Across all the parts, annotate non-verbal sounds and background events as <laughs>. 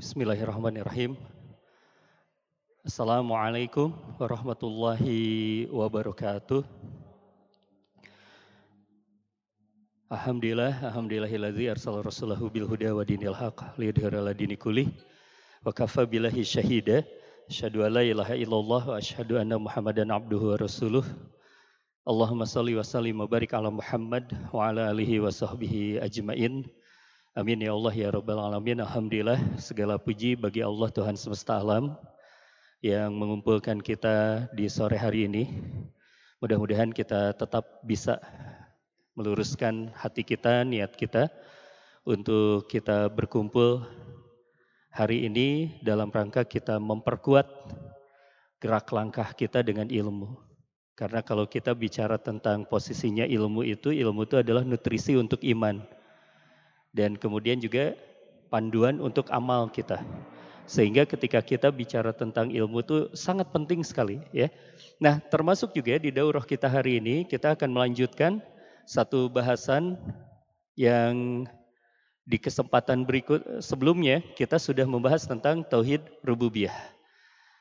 Bismillahirrahmanirrahim. Assalamualaikum warahmatullahi wabarakatuh. Alhamdulillah, alhamdulillahilladzi arsala rasulahu bil huda wa dinil haq liyudhhira ala dini kulli wa kafa billahi syahida. Asyhadu an la ilaha illallah wa asyhadu anna Muhammadan abduhu wa rasuluh. Allahumma salli wa sallim wa barik ala Muhammad wa ala alihi wa sahbihi ajmain. Amin ya Allah ya Rabbal Alamin. Alhamdulillah segala puji bagi Allah Tuhan semesta alam yang mengumpulkan kita di sore hari ini. Mudah-mudahan kita tetap bisa meluruskan hati kita, niat kita untuk kita berkumpul hari ini dalam rangka kita memperkuat gerak langkah kita dengan ilmu. Karena kalau kita bicara tentang posisinya ilmu itu, ilmu itu adalah nutrisi untuk iman. Dan kemudian juga panduan untuk amal kita. Sehingga ketika kita bicara tentang ilmu itu sangat penting sekali ya. Nah termasuk juga di daurah kita hari ini kita akan melanjutkan satu bahasan yang di kesempatan berikut sebelumnya kita sudah membahas tentang tauhid rububiyah.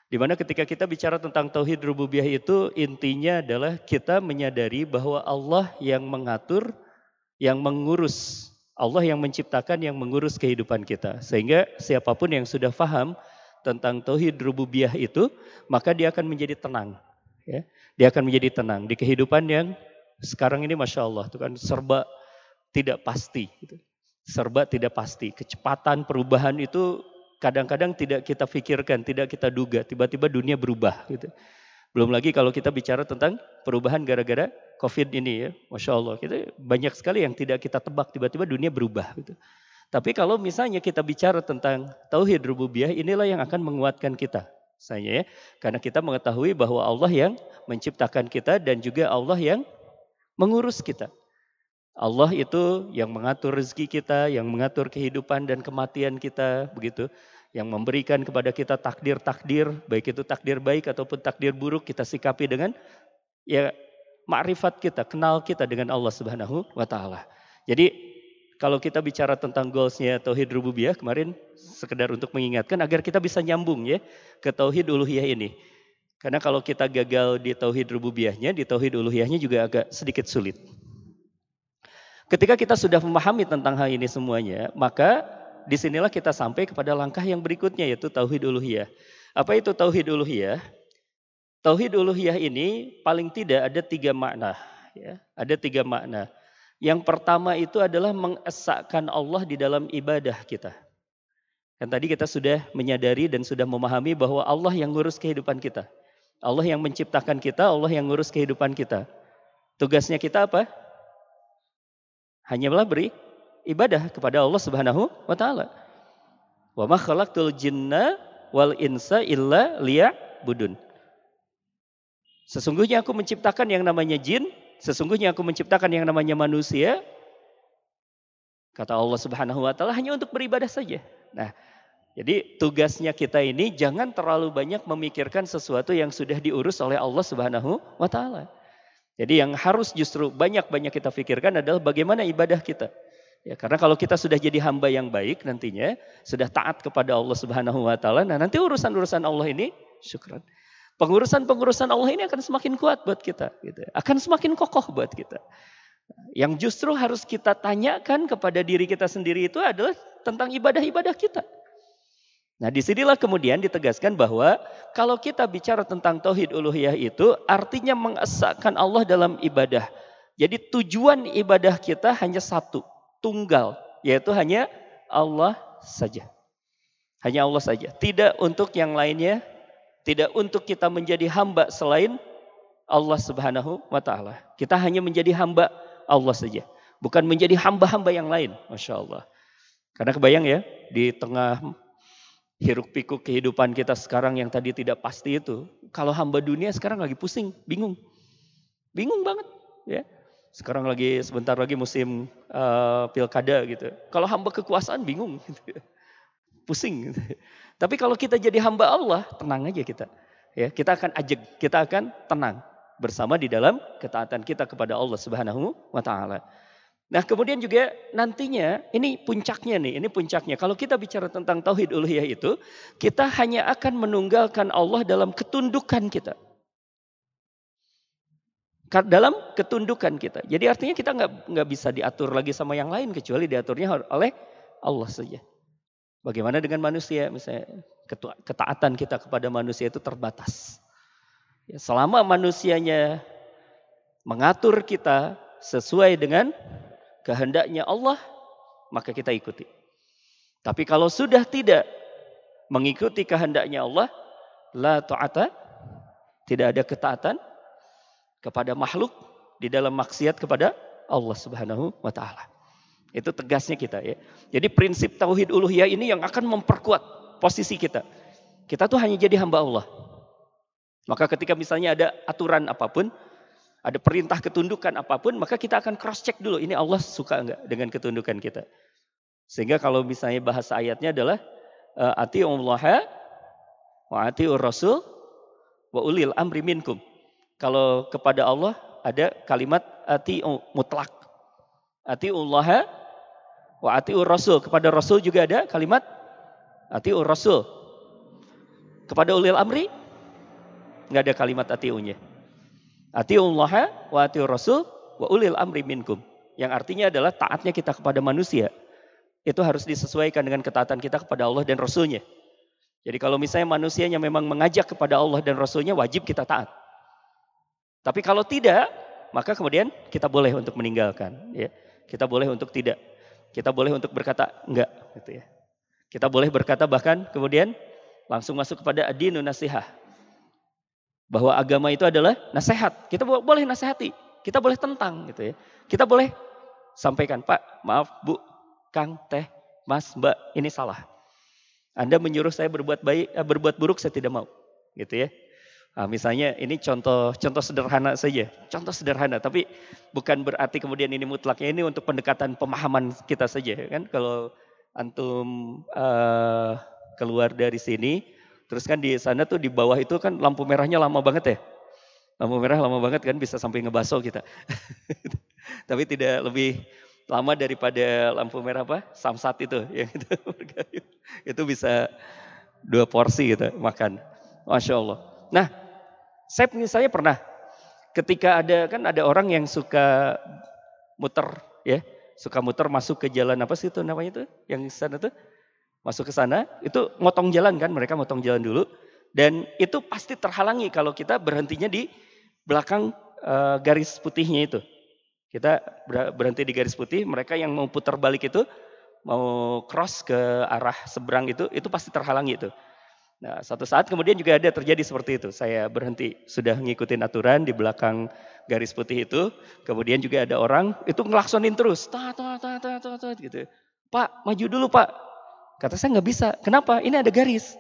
Di mana ketika kita bicara tentang tauhid rububiyah itu intinya adalah kita menyadari bahwa Allah yang mengatur, yang mengurus, Allah yang menciptakan, yang mengurus kehidupan kita. Sehingga siapa pun yang sudah faham tentang tauhid rububiyah itu, maka dia akan menjadi tenang. Ya. Dia akan menjadi tenang di kehidupan yang sekarang ini Masya Allah itu kan serba tidak pasti. Gitu. Serba tidak pasti. Kecepatan perubahan itu kadang-kadang tidak kita pikirkan, tidak kita duga. Tiba-tiba dunia berubah. Gitu. Belum lagi kalau kita bicara tentang perubahan gara-gara COVID ini ya. Masya Allah. Kita banyak sekali yang tidak kita tebak. Tiba-tiba dunia berubah. Gitu. Tapi kalau misalnya kita bicara tentang tauhid rububiyah, inilah yang akan menguatkan kita. Saya ya, karena kita mengetahui bahwa Allah yang menciptakan kita dan juga Allah yang mengurus kita. Allah itu yang mengatur rezeki kita, yang mengatur kehidupan dan kematian kita, begitu. Yang memberikan kepada kita takdir-takdir, baik itu takdir baik ataupun takdir buruk, kita sikapi dengan ya makrifat kita, kenal kita dengan Allah Subhanahu wa taala. Jadi kalau kita bicara tentang goalsnya tauhid rububiyah kemarin sekedar untuk mengingatkan agar kita bisa nyambung ya ke tauhid uluhiyah ini. Karena kalau kita gagal di tauhid rububiyahnya, di tauhid uluhiyahnya juga agak sedikit sulit. Ketika kita sudah memahami tentang hal ini semuanya, maka di sinilah kita sampai kepada langkah yang berikutnya yaitu tauhid uluhiyah. Apa itu tauhid uluhiyah? Tauhid uluhiyah ini paling tidak ada tiga makna. Ya, ada tiga makna. Yang pertama itu adalah mengesahkan Allah di dalam ibadah kita. Kan tadi kita sudah menyadari dan sudah memahami bahwa Allah yang ngurus kehidupan kita. Allah yang menciptakan kita, Allah yang ngurus kehidupan kita. Tugasnya kita apa? Hanyalah beri ibadah kepada Allah Subhanahu wa taala. Wa ma khalaqtul jinna wal insa illa liya'budun. Sesungguhnya aku menciptakan yang namanya jin, sesungguhnya aku menciptakan yang namanya manusia. Kata Allah Subhanahu wa taala hanya untuk beribadah saja. Nah, jadi tugasnya kita ini jangan terlalu banyak memikirkan sesuatu yang sudah diurus oleh Allah Subhanahu wa taala. Jadi yang harus justru banyak-banyak kita pikirkan adalah bagaimana ibadah kita. Ya, karena kalau kita sudah jadi hamba yang baik nantinya, sudah taat kepada Allah Subhanahu wa taala, nah nanti urusan-urusan Allah ini syukran. Pengurusan-pengurusan Allah ini akan semakin kuat buat kita gitu. Akan semakin kokoh buat kita. Yang justru harus kita tanyakan kepada diri kita sendiri itu adalah tentang ibadah-ibadah kita. Nah di sinilah kemudian ditegaskan bahwa kalau kita bicara tentang tauhid uluhiyah itu artinya mengesahkan Allah dalam ibadah. Jadi tujuan ibadah kita hanya satu, tunggal, yaitu hanya Allah saja. Hanya Allah saja, tidak untuk yang lainnya, tidak untuk kita menjadi hamba selain Allah Subhanahu wa taala. Kita hanya menjadi hamba Allah saja, bukan menjadi hamba-hamba yang lain, Masya Allah. Karena kebayang ya, di tengah hiruk pikuk kehidupan kita sekarang yang tadi tidak pasti itu. Kalau hamba dunia sekarang lagi pusing, bingung. Bingung banget ya. Sekarang lagi sebentar lagi musim uh, pilkada gitu. Kalau hamba kekuasaan bingung gitu. <laughs> Pusing gitu. Tapi kalau kita jadi hamba Allah, tenang aja kita. Ya, kita akan ajak, kita akan tenang bersama di dalam ketaatan kita kepada Allah Subhanahu wa taala. Nah kemudian juga nantinya ini puncaknya nih, ini puncaknya. Kalau kita bicara tentang tauhid uluhiyah itu, kita hanya akan menunggalkan Allah dalam ketundukan kita. Dalam ketundukan kita. Jadi artinya kita nggak nggak bisa diatur lagi sama yang lain kecuali diaturnya oleh Allah saja. Bagaimana dengan manusia? Misalnya ketaatan kita kepada manusia itu terbatas. Ya, selama manusianya mengatur kita sesuai dengan kehendaknya Allah, maka kita ikuti. Tapi kalau sudah tidak mengikuti kehendaknya Allah, la ta'ata, tidak ada ketaatan kepada makhluk di dalam maksiat kepada Allah Subhanahu wa taala. Itu tegasnya kita ya. Jadi prinsip tauhid uluhiyah ini yang akan memperkuat posisi kita. Kita tuh hanya jadi hamba Allah. Maka ketika misalnya ada aturan apa pun, ada perintah ketundukan apa pun, maka kita akan cross check dulu. Ini Allah suka enggak dengan ketundukan kita. Sehingga kalau misalnya bahasa ayatnya adalah eh, ati Allah wa ati rasul wa ulil amri minkum. Kalau kepada Allah ada kalimat ati mutlak. Ati Allah wa ati rasul. Kepada rasul juga ada kalimat ati rasul. Kepada ulil amri nggak ada kalimat atiunya. Atiullah wa atiur rasul wa ulil amri minkum. Yang artinya adalah taatnya kita kepada manusia. Itu harus disesuaikan dengan ketaatan kita kepada Allah dan Rasulnya. Jadi kalau misalnya manusianya memang mengajak kepada Allah dan Rasulnya, wajib kita taat. Tapi kalau tidak, maka kemudian kita boleh untuk meninggalkan. Ya. Kita boleh untuk tidak. Kita boleh untuk berkata enggak. Gitu ya. Kita boleh berkata bahkan kemudian langsung masuk kepada adinu nasihah bahwa agama itu adalah nasihat. Kita boleh nasihati, kita boleh tentang gitu ya. Kita boleh sampaikan, Pak, maaf Bu, Kang, Teh, Mas, Mbak, ini salah. Anda menyuruh saya berbuat baik, eh, berbuat buruk saya tidak mau, gitu ya. Nah, misalnya ini contoh contoh sederhana saja, contoh sederhana, tapi bukan berarti kemudian ini mutlaknya ini untuk pendekatan pemahaman kita saja, kan? Kalau antum uh, keluar dari sini, Terus kan di sana tuh di bawah itu kan lampu merahnya lama banget ya. Lampu merah lama banget kan bisa sampai ngebaso kita. <laughs> Tapi tidak lebih lama daripada lampu merah apa? Samsat itu <laughs> yang itu. itu bisa dua porsi gitu makan. Masya Allah. Nah, saya misalnya pernah ketika ada kan ada orang yang suka muter ya, suka muter masuk ke jalan apa sih itu namanya tuh yang sana tuh masuk ke sana, itu motong jalan kan, mereka motong jalan dulu. Dan itu pasti terhalangi kalau kita berhentinya di belakang uh, garis putihnya itu. Kita berhenti di garis putih, mereka yang mau putar balik itu, mau cross ke arah seberang itu, itu pasti terhalangi itu. Nah, satu saat kemudian juga ada terjadi seperti itu. Saya berhenti, sudah ngikutin aturan di belakang garis putih itu. Kemudian juga ada orang itu ngelaksonin terus, ta ta ta ta ta, ta gitu. Pak, maju dulu Pak. Kata saya nggak bisa. Kenapa? Ini ada garis.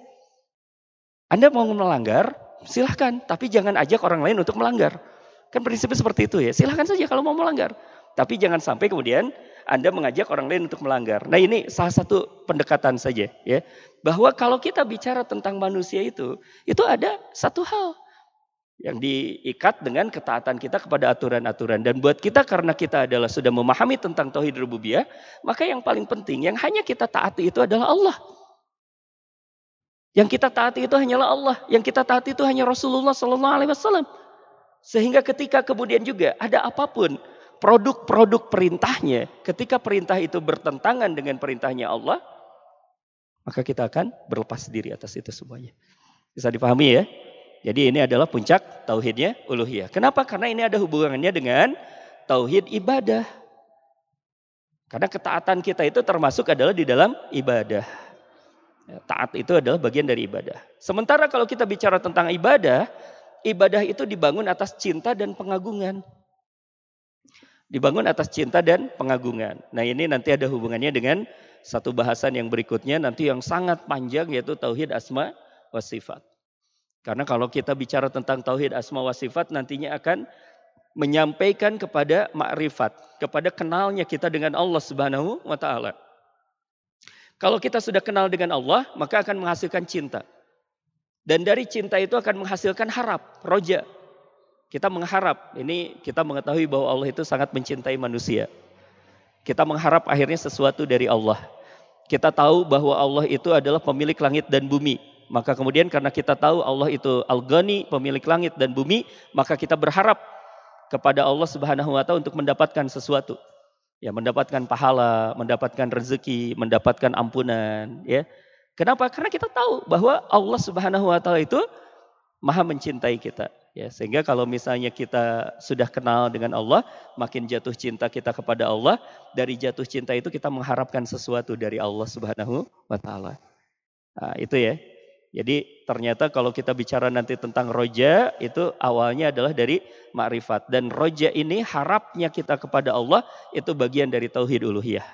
Anda mau melanggar, silahkan. Tapi jangan ajak orang lain untuk melanggar. Kan prinsipnya seperti itu ya. Silahkan saja kalau mau melanggar. Tapi jangan sampai kemudian Anda mengajak orang lain untuk melanggar. Nah ini salah satu pendekatan saja ya. Bahwa kalau kita bicara tentang manusia itu, itu ada satu hal yang diikat dengan ketaatan kita kepada aturan-aturan dan buat kita karena kita adalah sudah memahami tentang tauhid rububiyah maka yang paling penting yang hanya kita taati itu adalah Allah yang kita taati itu hanyalah Allah yang kita taati itu hanya Rasulullah Sallallahu Alaihi Wasallam sehingga ketika kemudian juga ada apa pun produk-produk perintahnya ketika perintah itu bertentangan dengan perintahnya Allah maka kita akan berlepas diri atas itu semuanya bisa dipahami ya jadi ini adalah puncak tauhidnya uluhiyah. Kenapa? Karena ini ada hubungannya dengan tauhid ibadah. Karena ketaatan kita itu termasuk adalah di dalam ibadah. Ya, taat itu adalah bagian dari ibadah. Sementara kalau kita bicara tentang ibadah, ibadah itu dibangun atas cinta dan pengagungan. Dibangun atas cinta dan pengagungan. Nah ini nanti ada hubungannya dengan satu bahasan yang berikutnya nanti yang sangat panjang yaitu tauhid asma wa sifat. Karena kalau kita bicara tentang tauhid asma wa sifat nantinya akan menyampaikan kepada makrifat, kepada kenalnya kita dengan Allah Subhanahu wa taala. Kalau kita sudah kenal dengan Allah, maka akan menghasilkan cinta. Dan dari cinta itu akan menghasilkan harap, roja. Kita mengharap, ini kita mengetahui bahwa Allah itu sangat mencintai manusia. Kita mengharap akhirnya sesuatu dari Allah. Kita tahu bahwa Allah itu adalah pemilik langit dan bumi. Maka kemudian karena kita tahu Allah itu Al-Ghani, pemilik langit dan bumi, maka kita berharap kepada Allah Subhanahu wa taala untuk mendapatkan sesuatu. Ya, mendapatkan pahala, mendapatkan rezeki, mendapatkan ampunan, ya. Kenapa? Karena kita tahu bahwa Allah Subhanahu wa taala itu maha mencintai kita. Ya, sehingga kalau misalnya kita sudah kenal dengan Allah, makin jatuh cinta kita kepada Allah, dari jatuh cinta itu kita mengharapkan sesuatu dari Allah Subhanahu wa taala. Nah, itu ya. Jadi ternyata kalau kita bicara nanti tentang roja itu awalnya adalah dari makrifat dan roja ini harapnya kita kepada Allah itu bagian dari tauhid uluhiyah.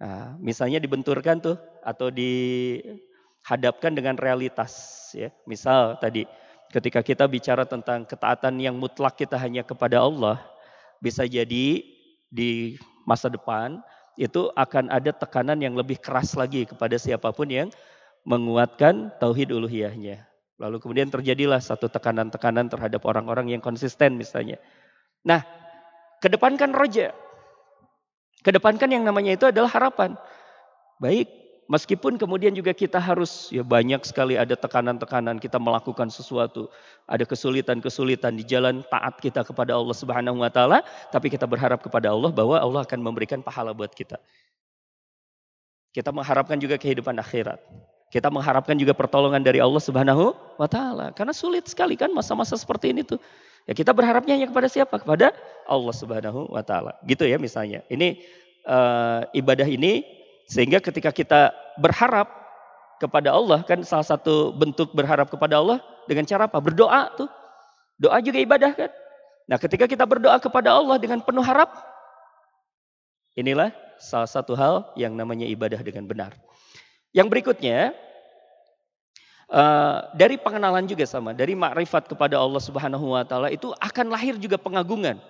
Nah, misalnya dibenturkan tuh atau dihadapkan dengan realitas ya. Misal tadi ketika kita bicara tentang ketaatan yang mutlak kita hanya kepada Allah, bisa jadi di masa depan itu akan ada tekanan yang lebih keras lagi kepada siapa pun yang menguatkan tauhid uluhiyahnya. Lalu kemudian terjadilah satu tekanan-tekanan terhadap orang-orang yang konsisten misalnya. Nah, kedepankan roja. Kedepankan yang namanya itu adalah harapan. Baik, Meskipun kemudian juga kita harus ya banyak sekali ada tekanan-tekanan kita melakukan sesuatu, ada kesulitan-kesulitan di jalan taat kita kepada Allah Subhanahu wa taala, tapi kita berharap kepada Allah bahwa Allah akan memberikan pahala buat kita. Kita mengharapkan juga kehidupan akhirat. Kita mengharapkan juga pertolongan dari Allah Subhanahu wa taala. Karena sulit sekali kan masa-masa seperti ini tuh. Ya kita berharapnya hanya kepada siapa? Kepada Allah Subhanahu wa taala. Gitu ya misalnya. Ini uh, ibadah ini sehingga ketika kita berharap kepada Allah, kan salah satu bentuk berharap kepada Allah dengan cara apa? Berdoa tuh. Doa juga ibadah kan? Nah ketika kita berdoa kepada Allah dengan penuh harap, inilah salah satu hal yang namanya ibadah dengan benar. Yang berikutnya, uh, dari pengenalan juga sama, dari makrifat kepada Allah Subhanahu wa taala itu akan lahir juga pengagungan.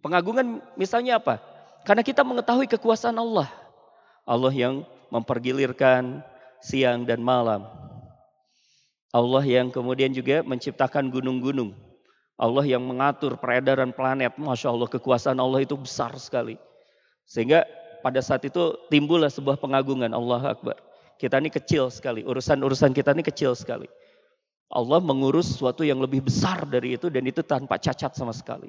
Pengagungan misalnya apa? Karena kita mengetahui kekuasaan Allah. Allah yang mempergilirkan siang dan malam. Allah yang kemudian juga menciptakan gunung-gunung. Allah yang mengatur peredaran planet. Masya Allah kekuasaan Allah itu besar sekali. Sehingga pada saat itu timbullah sebuah pengagungan Allah Akbar. Kita ini kecil sekali. Urusan-urusan kita ini kecil sekali. Allah mengurus sesuatu yang lebih besar dari itu dan itu tanpa cacat sama sekali.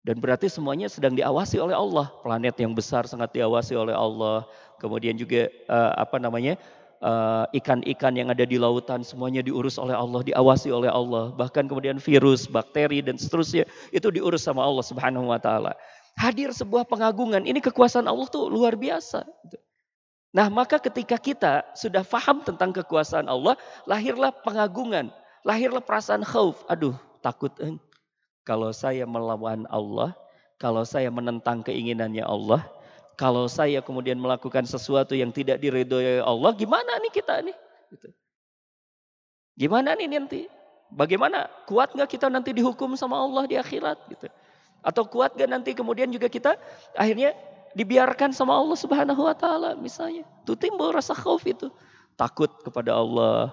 Dan berarti semuanya sedang diawasi oleh Allah. Planet yang besar sangat diawasi oleh Allah. Kemudian juga uh, apa namanya eh, ikan-ikan yang ada di lautan semuanya diurus oleh Allah, diawasi oleh Allah. Bahkan kemudian virus, bakteri dan seterusnya itu diurus sama Allah Subhanahu Wa Taala. Hadir sebuah pengagungan. Ini kekuasaan Allah tuh luar biasa. Nah maka ketika kita sudah faham tentang kekuasaan Allah, lahirlah pengagungan, lahirlah perasaan khauf. Aduh takut. Eh kalau saya melawan Allah, kalau saya menentang keinginannya Allah, kalau saya kemudian melakukan sesuatu yang tidak diridhoi Allah, gimana nih kita nih? Gitu. Gimana nih nanti? Bagaimana? Kuat nggak kita nanti dihukum sama Allah di akhirat? Gitu. Atau kuat nggak nanti kemudian juga kita akhirnya dibiarkan sama Allah Subhanahu Wa Taala misalnya? Itu timbul rasa khauf itu, takut kepada Allah.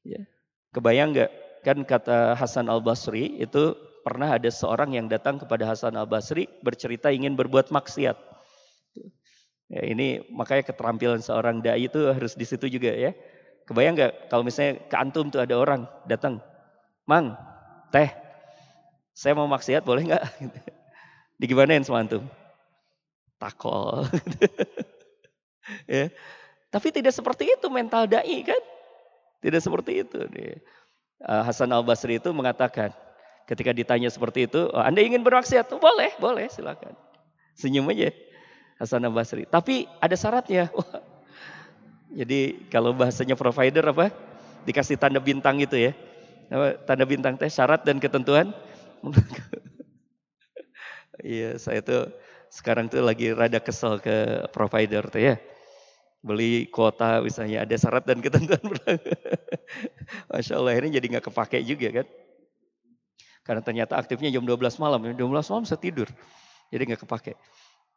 Ya. Kebayang nggak Kan kata Hasan al-Basri itu pernah ada seorang yang datang kepada Hasan al-Basri bercerita ingin berbuat maksiat. Ya, ini makanya keterampilan seorang dai itu harus di situ juga ya. Kebayang nggak kalau misalnya ke antum tuh ada orang datang, Mang, teh, saya mau maksiat boleh nggak? <laughs> Digimanain sama antum? Takol. <laughs> ya. Tapi tidak seperti itu mental dai kan? Tidak seperti itu. Nih. Eh, Hasan Al Basri itu mengatakan ketika ditanya seperti itu, oh, Anda ingin bermaksiat? Oh, boleh, boleh, silakan. Senyum aja Hasan Al Basri. Tapi ada syaratnya. <laughs> Jadi kalau bahasanya provider apa? Dikasih tanda bintang itu ya. Tanda bintang teh syarat dan ketentuan. <laughs> Iya, saya tuh sekarang tuh lagi rada kesel ke provider tuh ya beli kuota misalnya ada syarat dan ketentuan <laughs> Masya Allah ini jadi nggak kepake juga kan. Karena ternyata aktifnya jam 12 malam, jam 12 malam saya tidur. Jadi nggak kepake.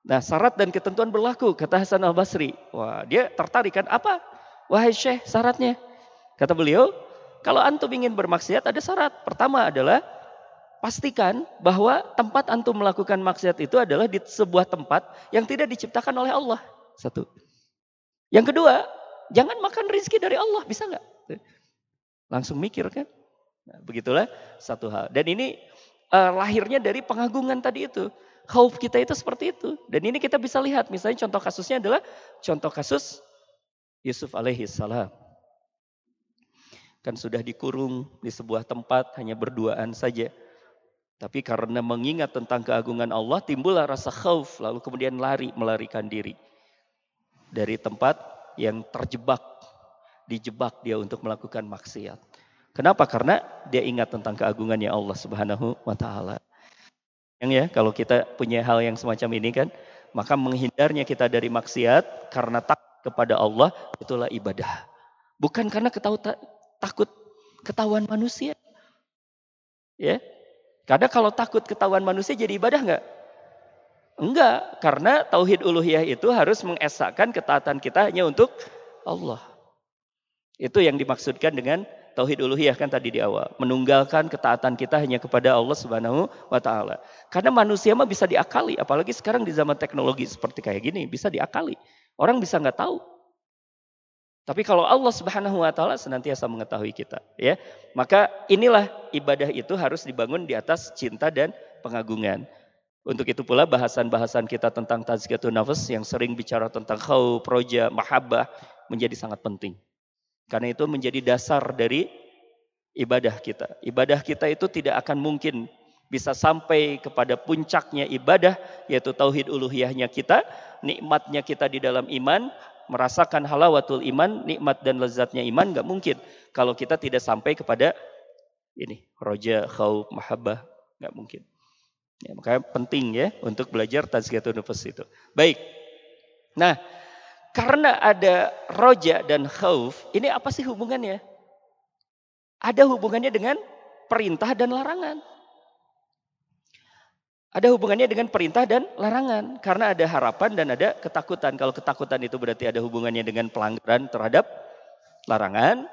Nah syarat dan ketentuan berlaku, kata Hasan al-Basri. Wah dia tertarik kan, apa? Wahai Syekh syaratnya. Kata beliau, kalau antum ingin bermaksiat ada syarat. Pertama adalah pastikan bahwa tempat antum melakukan maksiat itu adalah di sebuah tempat yang tidak diciptakan oleh Allah. Satu. Yang kedua, jangan makan rizki dari Allah, bisa nggak? Langsung mikir kan? Nah, begitulah satu hal. Dan ini uh, lahirnya dari pengagungan tadi itu. Khauf kita itu seperti itu. Dan ini kita bisa lihat, misalnya contoh kasusnya adalah contoh kasus Yusuf alaihi salam. Kan sudah dikurung di sebuah tempat hanya berduaan saja. Tapi karena mengingat tentang keagungan Allah, timbullah rasa khauf, lalu kemudian lari, melarikan diri. Dari tempat yang terjebak, dijebak dia untuk melakukan maksiat. Kenapa? Karena dia ingat tentang keagungannya Allah subhanahu wa ta'ala. Yang ya, kalau kita punya hal yang semacam ini kan, maka menghindarnya kita dari maksiat karena tak kepada Allah, itulah ibadah. Bukan karena ketahu, takut ketahuan manusia. Ya, karena kalau takut ketahuan manusia jadi ibadah enggak? Enggak, karena tauhid uluhiyah itu harus mengesahkan ketaatan kita hanya untuk Allah. Itu yang dimaksudkan dengan tauhid uluhiyah kan tadi di awal, menunggalkan ketaatan kita hanya kepada Allah Subhanahu wa taala. Karena manusia mah bisa diakali, apalagi sekarang di zaman teknologi seperti kayak gini, bisa diakali. Orang bisa nggak tahu. Tapi kalau Allah Subhanahu wa taala senantiasa mengetahui kita, ya. Maka inilah ibadah itu harus dibangun di atas cinta dan pengagungan. Untuk itu pula bahasan-bahasan kita tentang tazkiyatun nafas yang sering bicara tentang khauf, proja, mahabbah menjadi sangat penting. Karena itu menjadi dasar dari ibadah kita. Ibadah kita itu tidak akan mungkin bisa sampai kepada puncaknya ibadah yaitu tauhid uluhiyahnya kita, nikmatnya kita di dalam iman merasakan halawatul iman, nikmat dan lezatnya iman nggak mungkin kalau kita tidak sampai kepada ini roja, khauf, mahabbah nggak mungkin. Ya, makanya penting ya untuk belajar tazkiyatun nufus itu. Baik. Nah, karena ada roja dan khauf, ini apa sih hubungannya? Ada hubungannya dengan perintah dan larangan. Ada hubungannya dengan perintah dan larangan. Karena ada harapan dan ada ketakutan. Kalau ketakutan itu berarti ada hubungannya dengan pelanggaran terhadap larangan.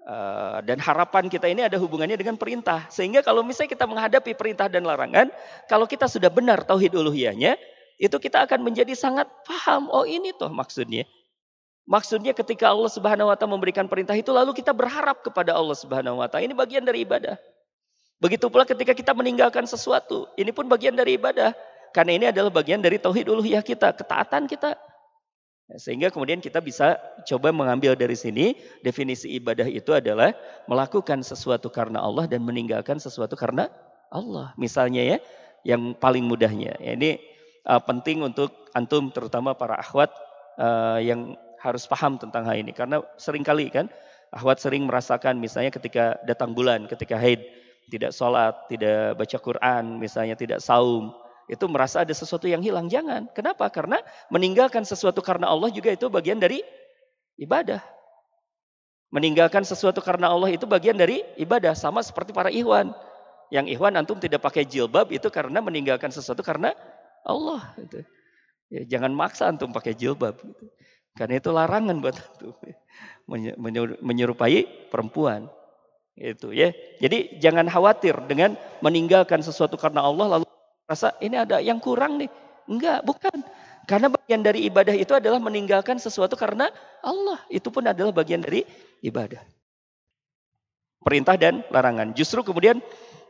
Eh, dan harapan kita ini ada hubungannya dengan perintah. Sehingga kalau misalnya kita menghadapi perintah dan larangan, kalau kita sudah benar tauhid uluhiyahnya, itu kita akan menjadi sangat paham. Oh ini tuh maksudnya. Maksudnya ketika Allah Subhanahu wa taala memberikan perintah itu lalu kita berharap kepada Allah Subhanahu wa taala. Ini bagian dari ibadah. Begitu pula ketika kita meninggalkan sesuatu, ini pun bagian dari ibadah. Karena ini adalah bagian dari tauhid uluhiyah kita, ketaatan kita. Sehingga kemudian kita bisa coba mengambil dari sini definisi ibadah itu adalah melakukan sesuatu karena Allah dan meninggalkan sesuatu karena Allah. Misalnya ya, yang paling mudahnya. Ya, ini uh, penting untuk antum terutama para akhwat uh, yang harus paham tentang hal ini. Karena sering kali kan akhwat sering merasakan misalnya ketika datang bulan, ketika haid tidak sholat, tidak baca Quran, misalnya tidak saum, itu merasa ada sesuatu yang hilang. Jangan. Kenapa? Karena meninggalkan sesuatu karena Allah juga itu bagian dari ibadah. Meninggalkan sesuatu karena Allah itu bagian dari ibadah. Sama seperti para ikhwan. Yang ikhwan antum tidak pakai jilbab itu karena meninggalkan sesuatu karena Allah. Ya, jangan maksa antum pakai jilbab. Gitu. Karena itu larangan buat antum. <laughs> Menyerupai perempuan. Itu ya. Jadi jangan khawatir dengan meninggalkan sesuatu karena Allah lalu rasa ini ada yang kurang nih. Enggak, bukan. Karena bagian dari ibadah itu adalah meninggalkan sesuatu karena Allah. Itu pun adalah bagian dari ibadah. Perintah dan larangan. Justru kemudian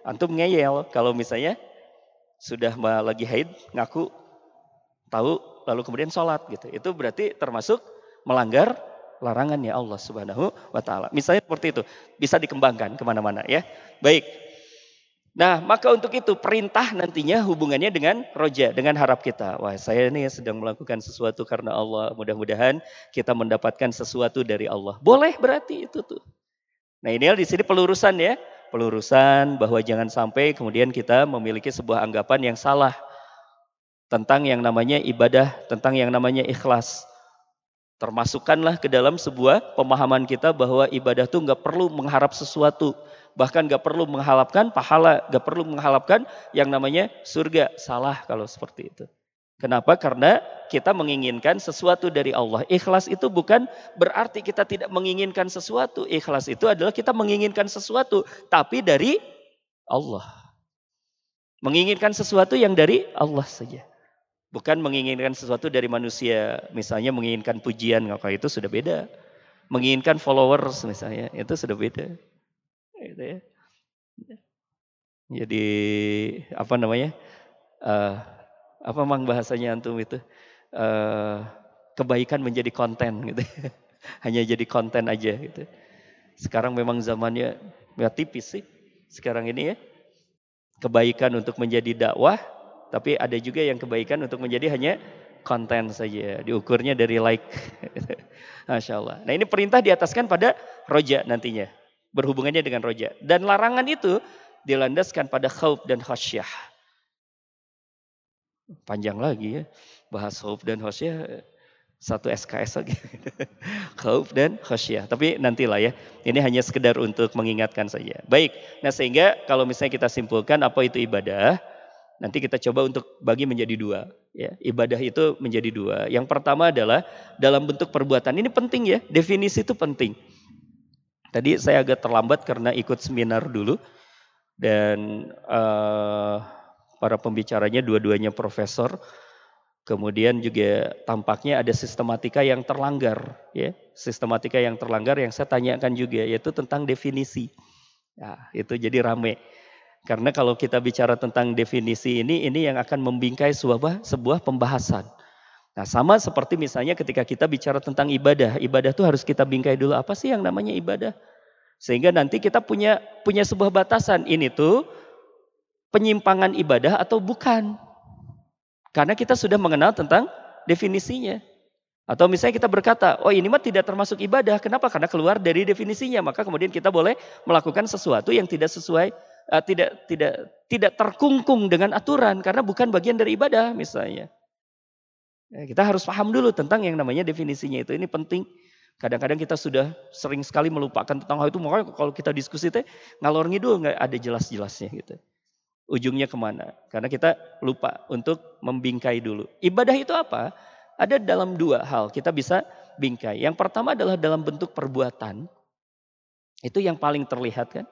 antum ngeyel kalau misalnya sudah lagi haid ngaku tahu lalu kemudian sholat gitu. Itu berarti termasuk melanggar larangannya Allah Subhanahu wa taala. Misalnya seperti itu, bisa dikembangkan ke mana-mana ya. Baik. Nah, maka untuk itu perintah nantinya hubungannya dengan roja, dengan harap kita. Wah, saya ini sedang melakukan sesuatu karena Allah. Mudah-mudahan kita mendapatkan sesuatu dari Allah. Boleh berarti itu tuh. Nah, ini di sini pelurusan ya. Pelurusan bahwa jangan sampai kemudian kita memiliki sebuah anggapan yang salah tentang yang namanya ibadah, tentang yang namanya ikhlas. Termasukkanlah ke dalam sebuah pemahaman kita bahwa ibadah itu nggak perlu mengharap sesuatu. Bahkan nggak perlu mengharapkan pahala, nggak perlu mengharapkan yang namanya surga. Salah kalau seperti itu. Kenapa? Karena kita menginginkan sesuatu dari Allah. Ikhlas itu bukan berarti kita tidak menginginkan sesuatu. Ikhlas itu adalah kita menginginkan sesuatu, tapi dari Allah. Menginginkan sesuatu yang dari Allah saja. Bukan menginginkan sesuatu dari manusia. Misalnya menginginkan pujian, maka itu sudah beda. Menginginkan followers misalnya, itu sudah beda. Gitu ya. Jadi apa namanya? Uh, apa mang bahasanya antum itu? Uh, kebaikan menjadi konten gitu. <laughs> Hanya jadi konten aja gitu. Sekarang memang zamannya ya tipis sih. Sekarang ini ya. Kebaikan untuk menjadi dakwah tapi ada juga yang kebaikan untuk menjadi hanya konten saja. Diukurnya dari like. <laughs> Masya Allah. Nah ini perintah diataskan pada roja nantinya. Berhubungannya dengan roja. Dan larangan itu dilandaskan pada khauf dan khasyah. Panjang lagi ya. Bahas khauf dan khasyah satu SKS lagi. <laughs> khauf dan khasyah. Tapi nantilah ya. Ini hanya sekedar untuk mengingatkan saja. Baik. Nah sehingga kalau misalnya kita simpulkan apa itu ibadah. Nanti kita coba untuk bagi menjadi dua. Ya, ibadah itu menjadi dua. Yang pertama adalah dalam bentuk perbuatan. Ini penting ya, definisi itu penting. Tadi saya agak terlambat karena ikut seminar dulu dan uh, para pembicaranya dua-duanya profesor. Kemudian juga tampaknya ada sistematika yang terlanggar, ya, sistematika yang terlanggar yang saya tanyakan juga yaitu tentang definisi. Nah, itu jadi rame. Karena kalau kita bicara tentang definisi ini, ini yang akan membingkai sebuah, sebuah pembahasan. Nah sama seperti misalnya ketika kita bicara tentang ibadah. Ibadah itu harus kita bingkai dulu. Apa sih yang namanya ibadah? Sehingga nanti kita punya punya sebuah batasan. Ini tuh penyimpangan ibadah atau bukan. Karena kita sudah mengenal tentang definisinya. Atau misalnya kita berkata, oh ini mah tidak termasuk ibadah. Kenapa? Karena keluar dari definisinya. Maka kemudian kita boleh melakukan sesuatu yang tidak sesuai uh, tidak tidak tidak terkungkung dengan aturan karena bukan bagian dari ibadah misalnya. Ya, kita harus paham dulu tentang yang namanya definisinya itu. Ini penting. Kadang-kadang kita sudah sering sekali melupakan tentang hal itu. Makanya kalau kita diskusi teh ngalor ngidul nggak ada jelas-jelasnya gitu. Ujungnya ke mana? Karena kita lupa untuk membingkai dulu. Ibadah itu apa? Ada dalam dua hal kita bisa bingkai. Yang pertama adalah dalam bentuk perbuatan. Itu yang paling terlihat kan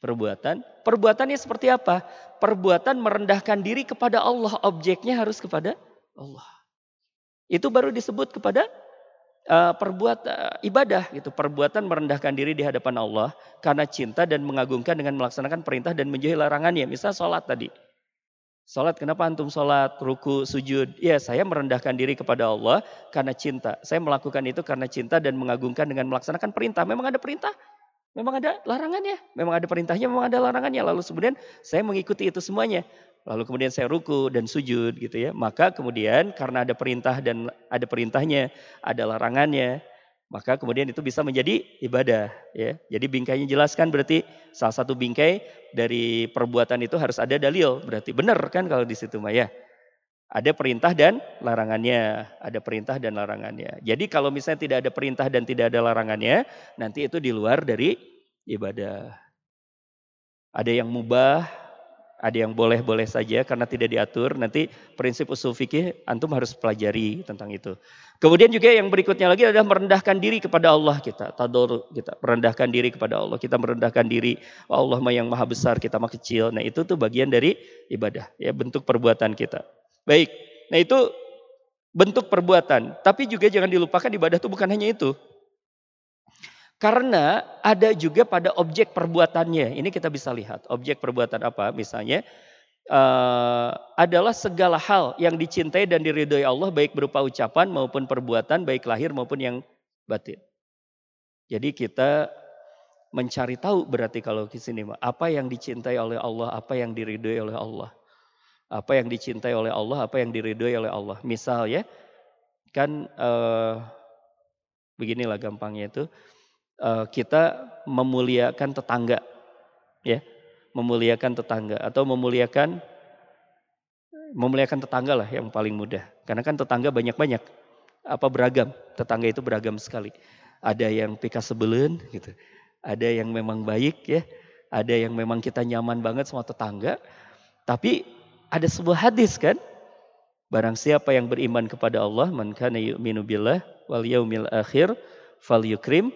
perbuatan. Perbuatannya seperti apa? Perbuatan merendahkan diri kepada Allah. Objeknya harus kepada Allah. Itu baru disebut kepada uh, perbuat uh, ibadah gitu. Perbuatan merendahkan diri di hadapan Allah karena cinta dan mengagungkan dengan melaksanakan perintah dan menjauhi larangannya. Misal sholat tadi. Sholat, kenapa antum sholat, ruku, sujud? Ya, saya merendahkan diri kepada Allah karena cinta. Saya melakukan itu karena cinta dan mengagungkan dengan melaksanakan perintah. Memang ada perintah, Memang ada larangannya, memang ada perintahnya, memang ada larangannya. Lalu kemudian saya mengikuti itu semuanya. Lalu kemudian saya ruku dan sujud gitu ya. Maka kemudian karena ada perintah dan ada perintahnya, ada larangannya, maka kemudian itu bisa menjadi ibadah ya. Jadi bingkainya jelaskan berarti salah satu bingkai dari perbuatan itu harus ada dalil. Berarti benar kan kalau di situ Maya. Ada perintah dan larangannya, ada perintah dan larangannya. Jadi kalau misalnya tidak ada perintah dan tidak ada larangannya, nanti itu di luar dari ibadah. Ada yang mubah, ada yang boleh-boleh saja karena tidak diatur. Nanti prinsip usul fikih antum harus pelajari tentang itu. Kemudian juga yang berikutnya lagi adalah merendahkan diri kepada Allah kita. Tador kita merendahkan diri kepada Allah. Kita merendahkan diri Allah yang maha besar, kita mah kecil. Nah itu tuh bagian dari ibadah. Ya bentuk perbuatan kita. Baik, nah itu bentuk perbuatan. Tapi juga jangan dilupakan ibadah itu bukan hanya itu. Karena ada juga pada objek perbuatannya. Ini kita bisa lihat. Objek perbuatan apa? Misalnya uh, adalah segala hal yang dicintai dan diridhoi Allah baik berupa ucapan maupun perbuatan baik lahir maupun yang batin. Jadi kita mencari tahu berarti kalau di sini apa yang dicintai oleh Allah, apa yang diridhoi oleh Allah. Apa yang dicintai oleh Allah, apa yang diridhoi oleh Allah. Misal ya, kan uh, beginilah gampangnya itu, kita memuliakan tetangga, ya, memuliakan tetangga atau memuliakan memuliakan tetangga lah yang paling mudah. Karena kan tetangga banyak-banyak, apa beragam, tetangga itu beragam sekali. Ada yang pika sebelen gitu, ada yang memang baik ya, ada yang memang kita nyaman banget sama tetangga, tapi ada sebuah hadis kan? Barang siapa yang beriman kepada Allah, man kana yu'minu billah wal yaumil akhir falyukrim,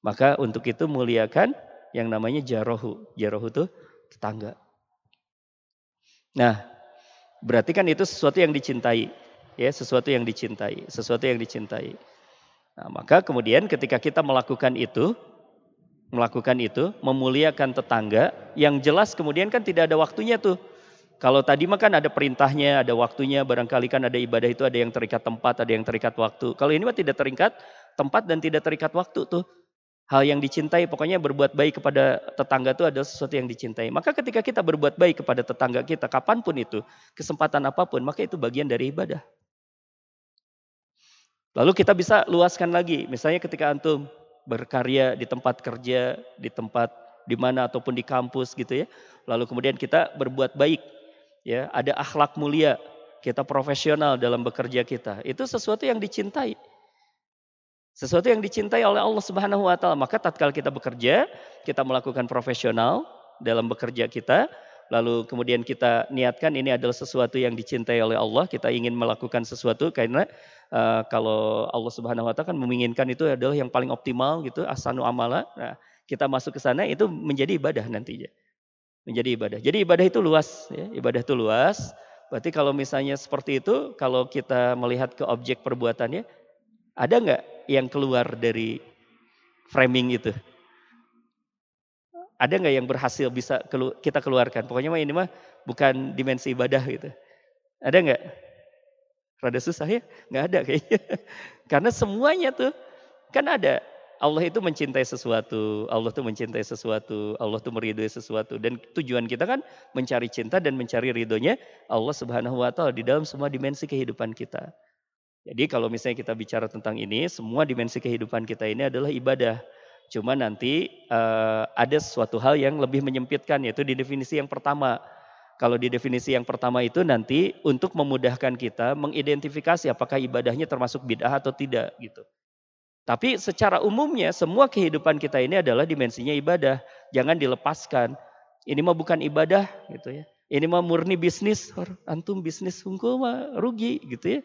maka untuk itu muliakan yang namanya jarohu. Jarohu itu tetangga. Nah, berarti kan itu sesuatu yang dicintai. Ya, sesuatu yang dicintai, sesuatu yang dicintai. Nah, maka kemudian ketika kita melakukan itu, melakukan itu, memuliakan tetangga, yang jelas kemudian kan tidak ada waktunya tuh. Kalau tadi mah kan ada perintahnya, ada waktunya, barangkali kan ada ibadah itu ada yang terikat tempat, ada yang terikat waktu. Kalau ini mah tidak terikat tempat dan tidak terikat waktu tuh. Hal yang dicintai, pokoknya berbuat baik kepada tetangga itu adalah sesuatu yang dicintai. Maka ketika kita berbuat baik kepada tetangga kita, kapan pun itu, kesempatan apa pun, maka itu bagian dari ibadah. Lalu kita bisa luaskan lagi, misalnya ketika antum berkarya di tempat kerja, di tempat di mana ataupun di kampus gitu ya. Lalu kemudian kita berbuat baik ya, ada akhlak mulia, kita profesional dalam bekerja kita. Itu sesuatu yang dicintai. Sesuatu yang dicintai oleh Allah Subhanahu wa taala. Maka tatkala kita bekerja, kita melakukan profesional dalam bekerja kita, lalu kemudian kita niatkan ini adalah sesuatu yang dicintai oleh Allah, kita ingin melakukan sesuatu karena uh, kalau Allah Subhanahu wa taala kan menginginkan itu adalah yang paling optimal gitu, asanu amala. Nah, kita masuk ke sana itu menjadi ibadah nantinya menjadi ibadah. Jadi ibadah itu luas, ya. ibadah itu luas. Berarti kalau misalnya seperti itu, kalau kita melihat ke objek perbuatannya, ada nggak yang keluar dari framing itu? Ada nggak yang berhasil bisa kita keluarkan? Pokoknya mah ini mah bukan dimensi ibadah gitu. Ada nggak? Rada susah ya? Nggak ada kayaknya. <laughs> Karena semuanya tuh kan ada Allah itu mencintai sesuatu, Allah itu mencintai sesuatu, Allah itu meridhoi sesuatu. Dan tujuan kita kan mencari cinta dan mencari ridhonya Allah subhanahu wa ta'ala di dalam semua dimensi kehidupan kita. Jadi kalau misalnya kita bicara tentang ini, semua dimensi kehidupan kita ini adalah ibadah. Cuma nanti uh, ada suatu hal yang lebih menyempitkan yaitu di definisi yang pertama. Kalau di definisi yang pertama itu nanti untuk memudahkan kita mengidentifikasi apakah ibadahnya termasuk bid'ah atau tidak gitu. Tapi secara umumnya semua kehidupan kita ini adalah dimensinya ibadah. Jangan dilepaskan. Ini mah bukan ibadah gitu ya. Ini mah murni bisnis. Antum bisnis hukum mah rugi gitu ya.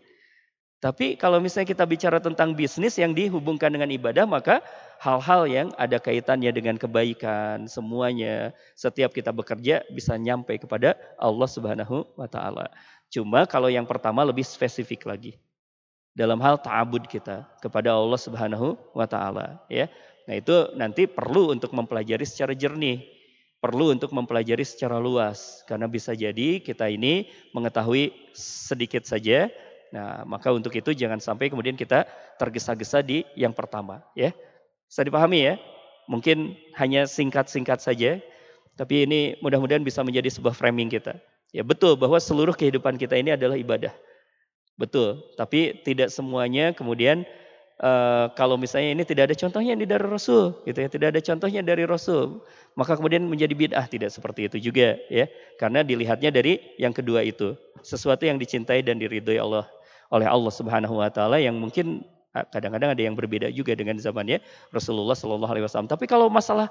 Tapi kalau misalnya kita bicara tentang bisnis yang dihubungkan dengan ibadah, maka hal-hal yang ada kaitannya dengan kebaikan, semuanya, setiap kita bekerja bisa nyampe kepada Allah Subhanahu wa taala. Cuma kalau yang pertama lebih spesifik lagi dalam hal ta'abud kita kepada Allah Subhanahu wa taala ya. Nah, itu nanti perlu untuk mempelajari secara jernih, perlu untuk mempelajari secara luas karena bisa jadi kita ini mengetahui sedikit saja. Nah, maka untuk itu jangan sampai kemudian kita tergesa-gesa di yang pertama ya. Bisa dipahami ya? Mungkin hanya singkat-singkat saja, tapi ini mudah-mudahan bisa menjadi sebuah framing kita. Ya betul bahwa seluruh kehidupan kita ini adalah ibadah. Betul, tapi tidak semuanya kemudian uh, kalau misalnya ini tidak ada contohnya dari Rasul, gitu ya, tidak ada contohnya dari Rasul, maka kemudian menjadi bid'ah tidak seperti itu juga, ya, karena dilihatnya dari yang kedua itu, sesuatu yang dicintai dan diridhoi Allah oleh Allah Subhanahu Wa Taala yang mungkin eh, kadang-kadang ada yang berbeda juga dengan zamannya Rasulullah Shallallahu Alaihi Wasallam. Tapi kalau masalah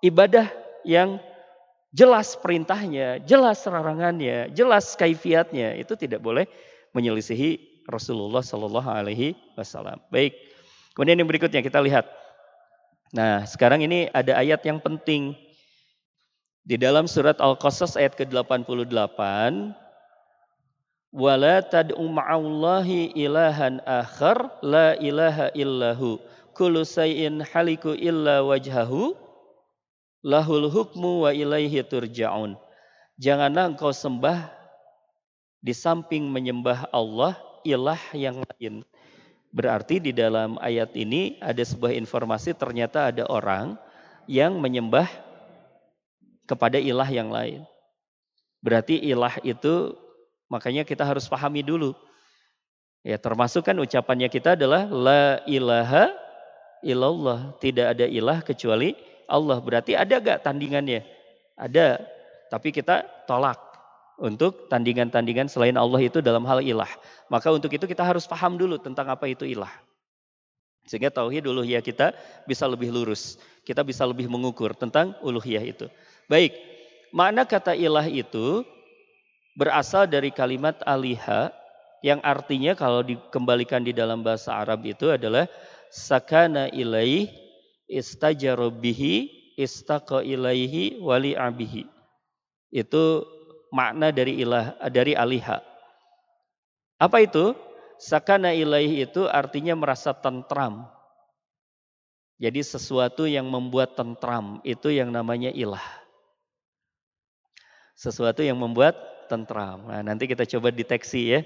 ibadah yang jelas perintahnya, jelas larangannya, jelas kaifiatnya itu tidak boleh menyelisihi Rasulullah Shallallahu Alaihi Wasallam. Baik, kemudian yang berikutnya kita lihat. Nah, sekarang ini ada ayat yang penting di dalam surat Al-Qasas ayat ke-88 wala tad'u ma'allahi ilahan akhar la ilaha illahu kullu sayyin haliku illa wajhahu lahul hukmu wa ilaihi turja'un janganlah engkau sembah di samping menyembah Allah, ilah yang lain. Berarti di dalam ayat ini ada sebuah informasi ternyata ada orang yang menyembah kepada ilah yang lain. Berarti ilah itu makanya kita harus pahami dulu. Ya, termasuk kan ucapannya kita adalah la ilaha illallah. Tidak ada ilah kecuali Allah. Berarti ada gak tandingannya? Ada. Tapi kita tolak untuk tandingan-tandingan selain Allah itu dalam hal ilah. Maka untuk itu kita harus paham dulu tentang apa itu ilah. Sehingga tauhid uluhiyah kita bisa lebih lurus. Kita bisa lebih mengukur tentang uluhiyah itu. Baik, makna kata ilah itu berasal dari kalimat aliha yang artinya kalau dikembalikan di dalam bahasa Arab itu adalah sakana ilaih istajarobihi istaqa ilaihi wali abihi. Itu makna dari ilah dari aliha. Apa itu? Sakana ilaih itu artinya merasa tentram. Jadi sesuatu yang membuat tentram itu yang namanya ilah. Sesuatu yang membuat tentram. Nah, nanti kita coba deteksi ya.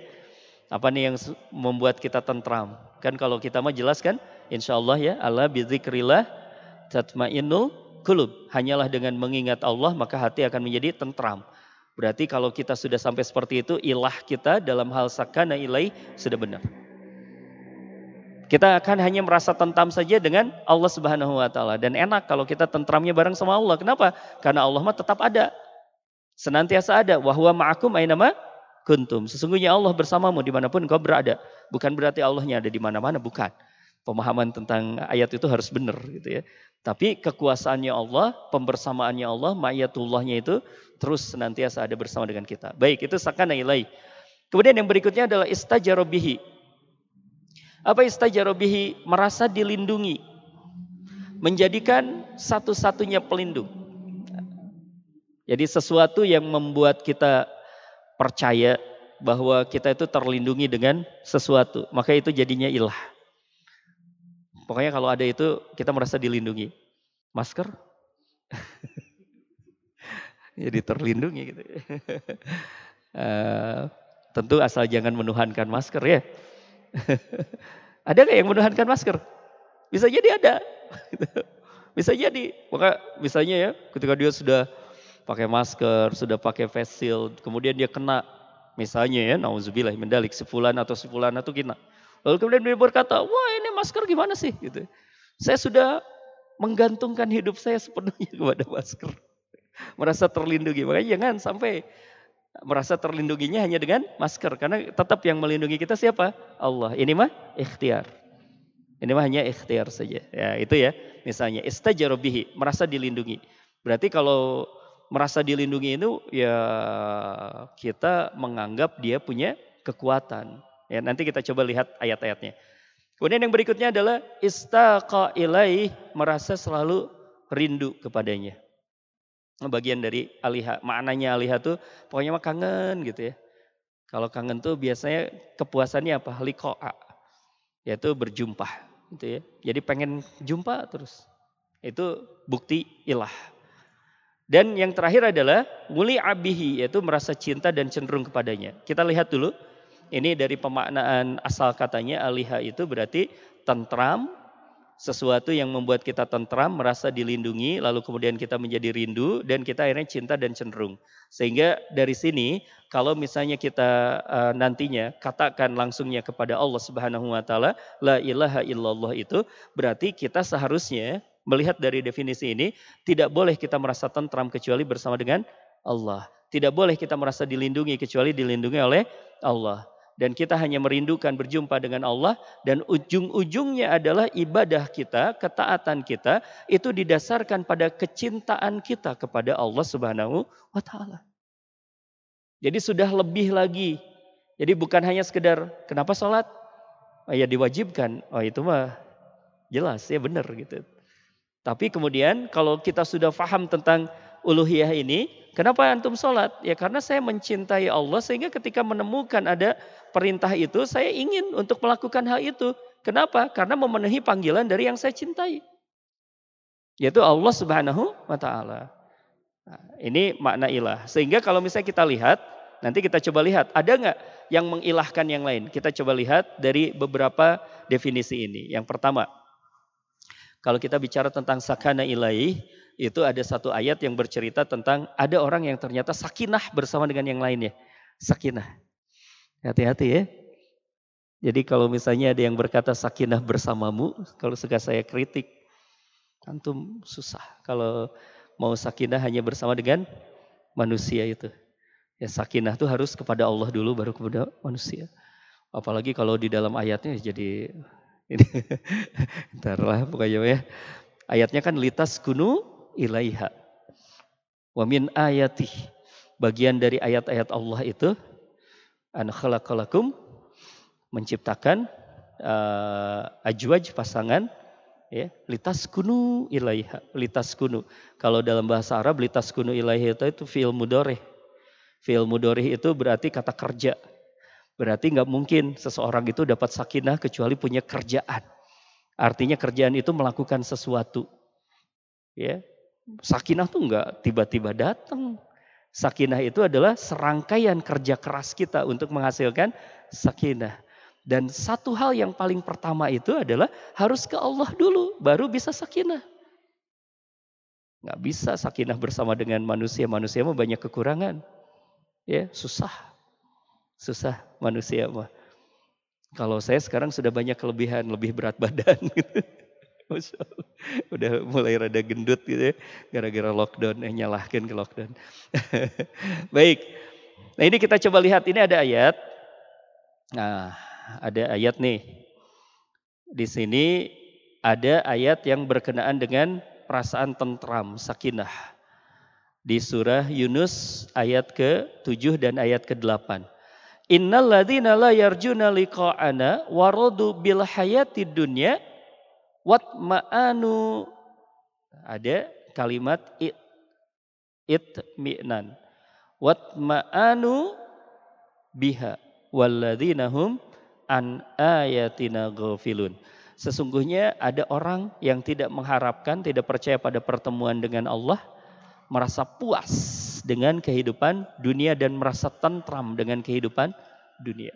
Apa nih yang membuat kita tentram? Kan kalau kita mah jelas kan? Insya Allah ya. Allah bizikrillah tatmainul kulub. Hanyalah dengan mengingat Allah maka hati akan menjadi tentram. Berarti kalau kita sudah sampai seperti itu, ilah kita dalam hal sakana ilai sudah benar. Kita akan hanya merasa tentam saja dengan Allah Subhanahu wa taala dan enak kalau kita tentramnya bareng sama Allah. Kenapa? Karena Allah mah tetap ada. Senantiasa ada. Wahwa ma'akum ainama kuntum. Sesungguhnya Allah bersamamu di mana pun engkau berada. Bukan berarti Allahnya ada di mana-mana, bukan. Pemahaman tentang ayat itu harus benar gitu ya. Tapi kekuasaannya Allah, pembersamaannya Allah, ma'iyatullahnya itu terus senantiasa ada bersama dengan kita. Baik, itu sakana ilai. Kemudian yang berikutnya adalah istajarobihi. Apa istajarobihi? Merasa dilindungi. Menjadikan satu-satunya pelindung. Jadi sesuatu yang membuat kita percaya bahwa kita itu terlindungi dengan sesuatu. Maka itu jadinya ilah. Pokoknya kalau ada itu kita merasa dilindungi. Masker? <laughs> Jadi terlindungi gitu. uh, <laughs> tentu asal jangan menuhankan masker ya. <laughs> ada nggak yang menuhankan masker? Bisa jadi ada. Bisa jadi. Maka misalnya ya ketika dia sudah pakai masker, sudah pakai face shield, kemudian dia kena misalnya ya, nauzubillah mendalik sefulan atau sefulan atau kena. Lalu kemudian dia berkata, wah ini masker gimana sih? Gitu. Saya sudah menggantungkan hidup saya sepenuhnya <laughs> kepada masker. Merasa terlindungi. Makanya jangan sampai merasa terlindunginya hanya dengan masker. Karena tetap yang melindungi kita siapa? Allah. Ini mah ikhtiar. Ini mah hanya ikhtiar saja. Ya itu ya. Misalnya istajarobihi. Merasa dilindungi. Berarti kalau merasa dilindungi itu ya kita menganggap dia punya kekuatan. Ya, nanti kita coba lihat ayat-ayatnya. Kemudian yang berikutnya adalah istaqa ilaih merasa selalu rindu kepadanya. Bagian dari aliha, maknanya aliha tuh pokoknya mah kangen gitu ya. Kalau kangen tuh biasanya kepuasannya apa? Liqa'a. Yaitu berjumpa gitu ya. Jadi pengen jumpa terus. Itu bukti ilah. Dan yang terakhir adalah muli abihi yaitu merasa cinta dan cenderung kepadanya. Kita lihat dulu ini dari pemaknaan asal katanya aliha itu berarti tentram, sesuatu yang membuat kita tentram, merasa dilindungi, lalu kemudian kita menjadi rindu dan kita akhirnya cinta dan cenderung. Sehingga dari sini kalau misalnya kita uh, nantinya katakan langsungnya kepada Allah Subhanahu wa taala la ilaha illallah itu berarti kita seharusnya melihat dari definisi ini tidak boleh kita merasa tentram kecuali bersama dengan Allah. Tidak boleh kita merasa dilindungi kecuali dilindungi oleh Allah dan kita hanya merindukan berjumpa dengan Allah dan ujung-ujungnya adalah ibadah kita, ketaatan kita itu didasarkan pada kecintaan kita kepada Allah Subhanahu wa taala. Jadi sudah lebih lagi. Jadi bukan hanya sekedar kenapa sholat? Oh ya diwajibkan. Oh itu mah jelas ya benar gitu. Tapi kemudian kalau kita sudah faham tentang uluhiyah ini, kenapa antum sholat? Ya karena saya mencintai Allah sehingga ketika menemukan ada perintah itu, saya ingin untuk melakukan hal itu. Kenapa? Karena memenuhi panggilan dari yang saya cintai. Yaitu Allah subhanahu wa ta'ala. Nah, ini makna ilah. Sehingga kalau misalnya kita lihat, nanti kita coba lihat, ada nggak yang mengilahkan yang lain? Kita coba lihat dari beberapa definisi ini. Yang pertama, kalau kita bicara tentang sakana ilahi, itu ada satu ayat yang bercerita tentang ada orang yang ternyata sakinah bersama dengan yang lainnya. Sakinah. Hati-hati ya. Jadi kalau misalnya ada yang berkata sakinah bersamamu, kalau suka saya kritik, antum susah. Kalau mau sakinah hanya bersama dengan manusia itu. Ya sakinah itu harus kepada Allah dulu baru kepada manusia. Apalagi kalau di dalam ayatnya jadi <laughs> ini ntarlah pokoknya ya. Ayatnya kan litas kunu ilaiha. Wa min ayati bagian dari ayat-ayat Allah itu an khalaqalakum menciptakan uh, ajwaj pasangan ya litas kunu ilaiha litas kunu kalau dalam bahasa Arab litas kunu ilaiha itu, itu fi'il mudore Fi'il mudorih itu berarti kata kerja. Berarti nggak mungkin seseorang itu dapat sakinah kecuali punya kerjaan. Artinya kerjaan itu melakukan sesuatu. Ya, sakinah tuh nggak tiba-tiba datang. Sakinah itu adalah serangkaian kerja keras kita untuk menghasilkan sakinah. Dan satu hal yang paling pertama itu adalah harus ke Allah dulu, baru bisa sakinah. Nggak bisa sakinah bersama dengan manusia. Manusia mah banyak kekurangan. Ya, susah. Susah manusia mah. Kalau saya sekarang sudah banyak kelebihan, lebih berat <laughs> badan gitu. Udah mulai rada gendut gitu ya. Gara-gara lockdown, eh nyalahkan ke lockdown. <laughs> Baik. Nah ini kita coba lihat, ini ada ayat. Nah ada ayat nih. Di sini ada ayat yang berkenaan dengan perasaan tentram, sakinah. Di surah Yunus ayat ke-7 dan ayat ke-8. Innal ladzina la yarjuna liqa'ana waradu bil hayati dunya wat ma'anu ada kalimat it it mi'nan wat ma'anu biha walladzina hum an ayatina ghafilun. Sesungguhnya ada orang yang tidak mengharapkan tidak percaya pada pertemuan dengan Allah merasa puas dengan kehidupan dunia dan merasa tentram dengan kehidupan dunia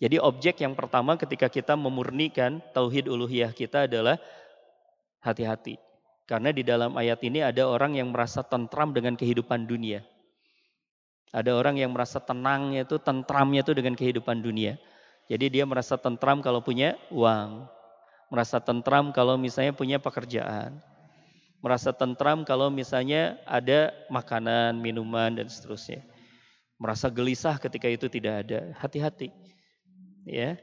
jadi objek yang pertama ketika kita memurnikan tauhid uluhiyah kita adalah hati-hati. Karena di dalam ayat ini ada orang yang merasa tentram dengan kehidupan dunia. Ada orang yang merasa tenangnya itu, tentramnya itu dengan kehidupan dunia. Jadi dia merasa tentram kalau punya uang. Merasa tentram kalau misalnya punya pekerjaan. Merasa tentram kalau misalnya ada makanan, minuman, dan seterusnya. Merasa gelisah ketika itu tidak ada. Hati-hati ya.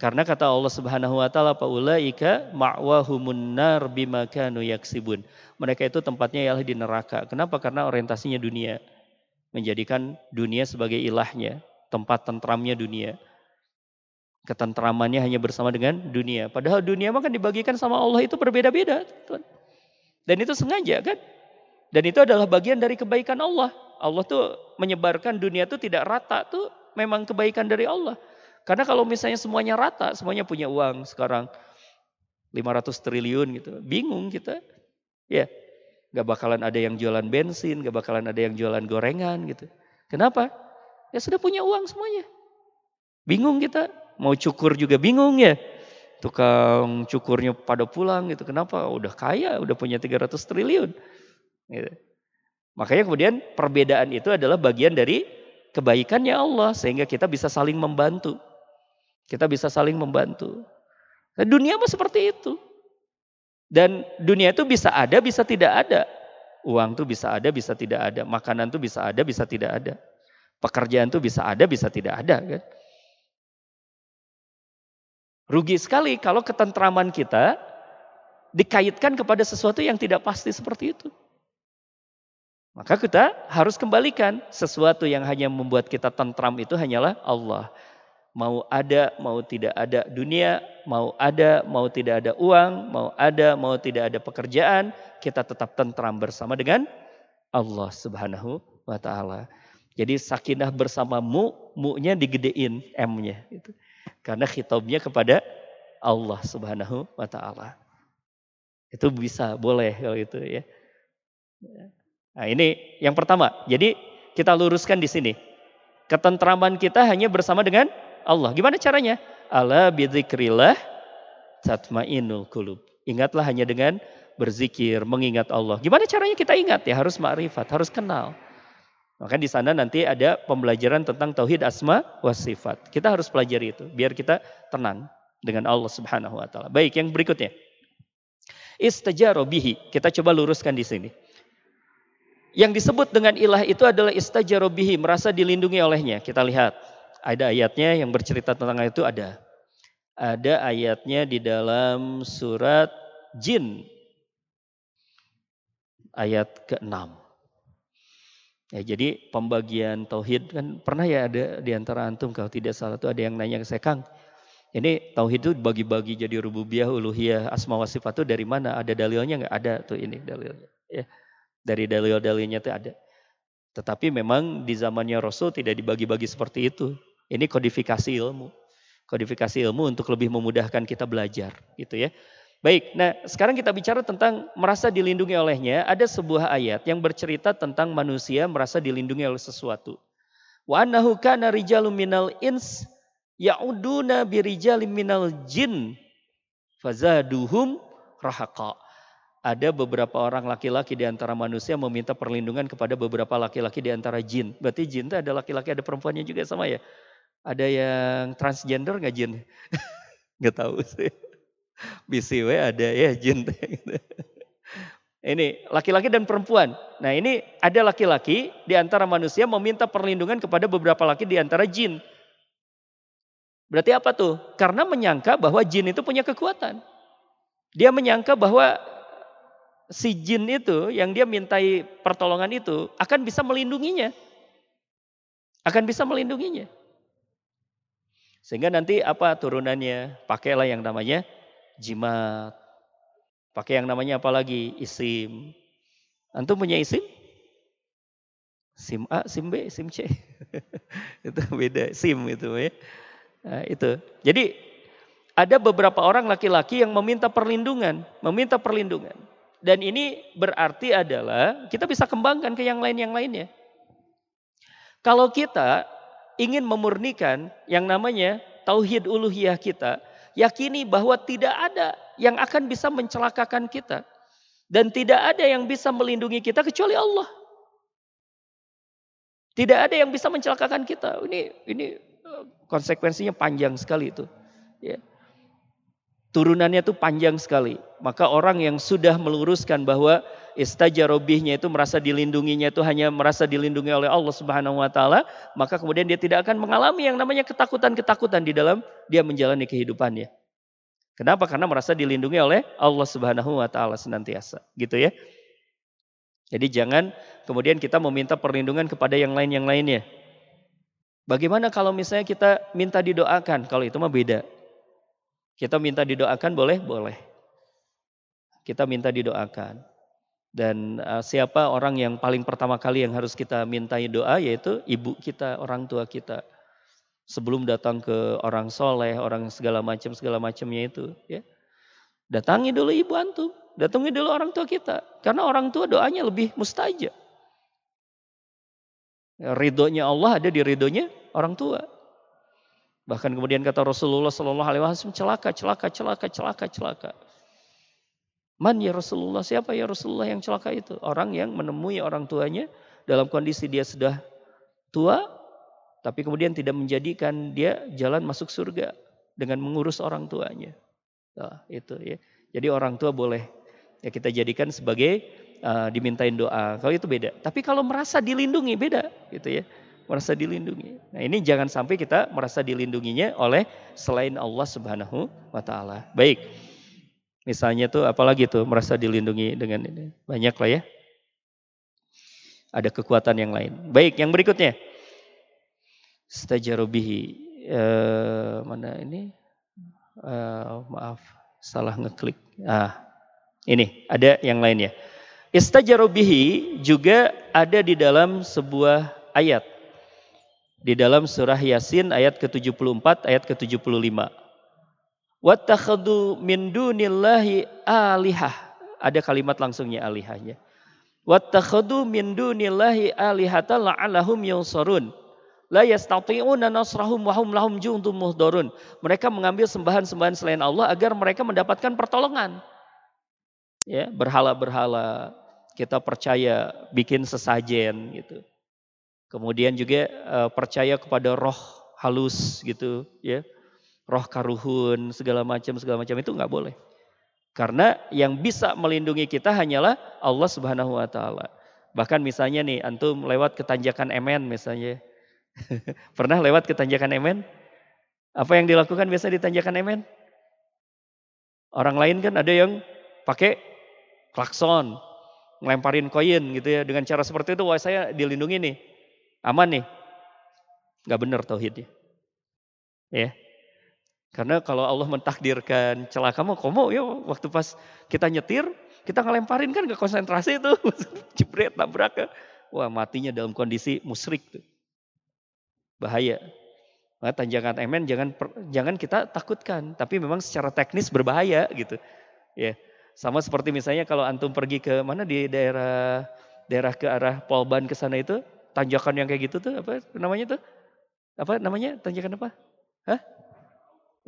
Karena kata Allah Subhanahu wa taala paulaika ma'wahumun nar bima kanu yaksibun. Mereka itu tempatnya ialah di neraka. Kenapa? Karena orientasinya dunia. Menjadikan dunia sebagai ilahnya, tempat tentramnya dunia. Ketentramannya hanya bersama dengan dunia. Padahal dunia mah kan dibagikan sama Allah itu berbeda-beda, Dan itu sengaja kan? Dan itu adalah bagian dari kebaikan Allah. Allah tuh menyebarkan dunia itu tidak rata tuh memang kebaikan dari Allah. Karena kalau misalnya semuanya rata, semuanya punya uang sekarang 500 triliun gitu. Bingung kita. Ya, gak bakalan ada yang jualan bensin, gak bakalan ada yang jualan gorengan gitu. Kenapa? Ya sudah punya uang semuanya. Bingung kita. Mau cukur juga bingung ya. Tukang cukurnya pada pulang gitu. Kenapa? Udah kaya, udah punya 300 triliun. Gitu. Makanya kemudian perbedaan itu adalah bagian dari kebaikannya Allah. Sehingga kita bisa saling membantu. Kita bisa saling membantu. Nah, dunia mah seperti itu. Dan dunia itu bisa ada, bisa tidak ada. Uang tuh bisa ada, bisa tidak ada. Makanan tuh bisa ada, bisa tidak ada. Pekerjaan tuh bisa ada, bisa tidak ada. Kan? Rugi sekali kalau ketentraman kita dikaitkan kepada sesuatu yang tidak pasti seperti itu. Maka kita harus kembalikan sesuatu yang hanya membuat kita tentram itu hanyalah Allah mau ada, mau tidak ada dunia, mau ada, mau tidak ada uang, mau ada, mau tidak ada pekerjaan, kita tetap tentram bersama dengan Allah Subhanahu wa taala. Jadi sakinah bersamamu, mu-nya digedein M-nya itu. Karena khitabnya kepada Allah Subhanahu wa taala. Itu bisa, boleh kalau itu ya. Nah, ini yang pertama. Jadi kita luruskan di sini. Ketentraman kita hanya bersama dengan Allah. Gimana caranya? Ala bidzikrillah tatmainul qulub. Ingatlah hanya dengan berzikir, mengingat Allah. Gimana caranya kita ingat? Ya harus ma'rifat, harus kenal. Maka di sana nanti ada pembelajaran tentang tauhid asma wa sifat. Kita harus pelajari itu biar kita tenang dengan Allah Subhanahu wa taala. Baik, yang berikutnya. Istajaro bihi. Kita coba luruskan di sini. Yang disebut dengan ilah itu adalah istajaro bihi, merasa dilindungi olehnya. Kita lihat. Ada ayatnya yang bercerita tentang itu ada. Ada ayatnya di dalam surat Jin ayat ke-6. Ya, jadi pembagian tauhid kan pernah ya ada di antara antum kalau tidak salah itu ada yang nanya ke saya Kang. Ini tauhid itu bagi-bagi jadi rububiyah, uluhiyah, asma wa sifat itu dari mana? Ada dalilnya nggak ada tuh ini dalilnya. Ya. Dari dalil-dalilnya itu ada. Tetapi memang di zamannya Rasul tidak dibagi-bagi seperti itu. Ini kodifikasi ilmu. Kodifikasi ilmu untuk lebih memudahkan kita belajar, gitu ya. Baik, nah sekarang kita bicara tentang merasa dilindungi olehnya. Ada sebuah ayat yang bercerita tentang manusia merasa dilindungi oleh sesuatu. Wa annahu kana rijalun minal ins ya'uduna birijalim minal jin fazaduhum rahaqa. Ada beberapa orang laki-laki di antara manusia meminta perlindungan kepada beberapa laki-laki di antara jin. Berarti jin itu ada laki-laki, ada perempuannya juga sama ya? Ada yang transgender nggak jin? <laughs> Nggak tahu sih. BCW ada ya jin. Ini laki-laki dan perempuan. Nah ini ada laki-laki di antara manusia meminta perlindungan kepada beberapa laki di antara jin. Berarti apa tuh? Karena menyangka bahwa jin itu punya kekuatan. Dia menyangka bahwa si jin itu yang dia mintai pertolongan itu akan bisa melindunginya. Akan bisa melindunginya. Sehingga nanti apa turunannya? Pakailah yang namanya jimat. Pakai yang namanya apa lagi? Isim. Antum punya isim? SIM A, SIM B, SIM C. <laughs> itu beda SIM itu ya. Nah, itu. Jadi ada beberapa orang laki-laki yang meminta perlindungan, meminta perlindungan. Dan ini berarti adalah kita bisa kembangkan ke yang lain yang lainnya. Kalau kita ingin memurnikan yang namanya tauhid uluhiyah kita, yakini bahwa tidak ada yang akan bisa mencelakakan kita. Dan tidak ada yang bisa melindungi kita kecuali Allah. Tidak ada yang bisa mencelakakan kita. Ini ini eh, konsekuensinya panjang sekali itu. Ya. Turunannya itu panjang sekali. Maka orang yang sudah meluruskan bahwa istajarobihnya itu merasa dilindunginya itu hanya merasa dilindungi oleh Allah Subhanahu wa taala, maka kemudian dia tidak akan mengalami yang namanya ketakutan-ketakutan di dalam dia menjalani kehidupannya. Kenapa? Karena merasa dilindungi oleh Allah Subhanahu wa taala senantiasa, gitu ya. Jadi jangan kemudian kita meminta perlindungan kepada yang lain yang lainnya. Bagaimana kalau misalnya kita minta didoakan? Kalau itu mah beda. Kita minta didoakan boleh? Boleh. Kita minta didoakan. Dan uh, siapa orang yang paling pertama kali yang harus kita mintai doa yaitu ibu kita, orang tua kita sebelum datang ke orang soleh, orang segala macam segala macamnya itu, ya. Datangi dulu ibu antum, datangi dulu orang tua kita, karena orang tua doanya lebih mustajab. Ridhonya Allah ada di ridhonya orang tua. Bahkan kemudian kata Rasulullah Shallallahu Alaihi Wasallam celaka, celaka, celaka, celaka, celaka. Man ya Rasulullah, siapa ya Rasulullah yang celaka itu? Orang yang menemui orang tuanya dalam kondisi dia sudah tua, tapi kemudian tidak menjadikan dia jalan masuk surga dengan mengurus orang tuanya. Nah, itu ya. Jadi orang tua boleh ya kita jadikan sebagai uh, dimintain doa. Kalau itu beda. Tapi kalau merasa dilindungi beda gitu ya. Merasa dilindungi. Nah, ini jangan sampai kita merasa dilindunginya oleh selain Allah Subhanahu wa taala. Baik. Misalnya tuh apalagi tuh merasa dilindungi dengan ini. Banyak lah ya. Ada kekuatan yang lain. Baik, yang berikutnya stajarobihi uh, mana ini uh, maaf salah ngeklik ah ini ada yang lainnya istajarobihi juga ada di dalam sebuah ayat di dalam surah Yasin ayat ke-74 ayat ke-75 Wattakhadu min dunillahi alihah ada kalimat langsungnya alihahnya Wattakhadu min dunillahi alihata la'alahum yunsarun La yastati'una nasrahum wa hum lahum jundum muhdorun. Mereka mengambil sembahan-sembahan selain Allah agar mereka mendapatkan pertolongan. Ya, berhala-berhala kita percaya bikin sesajen gitu. Kemudian juga uh, percaya kepada roh halus gitu, ya. Roh karuhun segala macam segala macam itu nggak boleh. Karena yang bisa melindungi kita hanyalah Allah Subhanahu wa taala. Bahkan misalnya nih antum lewat ke tanjakan Emen misalnya <laughs> Pernah lewat ke Tanjakan Emen? Apa yang dilakukan biasa di Tanjakan Emen? Orang lain kan ada yang pakai klakson, ngelemparin koin gitu ya. Dengan cara seperti itu, wah saya dilindungi nih. Aman nih. Gak benar tauhidnya. Ya. Karena kalau Allah mentakdirkan celaka mau komo ya waktu pas kita nyetir, kita ngelemparin kan ke konsentrasi itu. <laughs> Jebret, nabrak. wah matinya dalam kondisi musrik tuh. Bahaya. Nah, tanjakan emen jangan jangan kita takutkan, tapi memang secara teknis berbahaya gitu. Ya. Sama seperti misalnya kalau antum pergi ke mana di daerah daerah ke arah Polban ke sana itu, tanjakan yang kayak gitu tuh apa namanya tuh? Apa namanya? Tanjakan apa? Hah?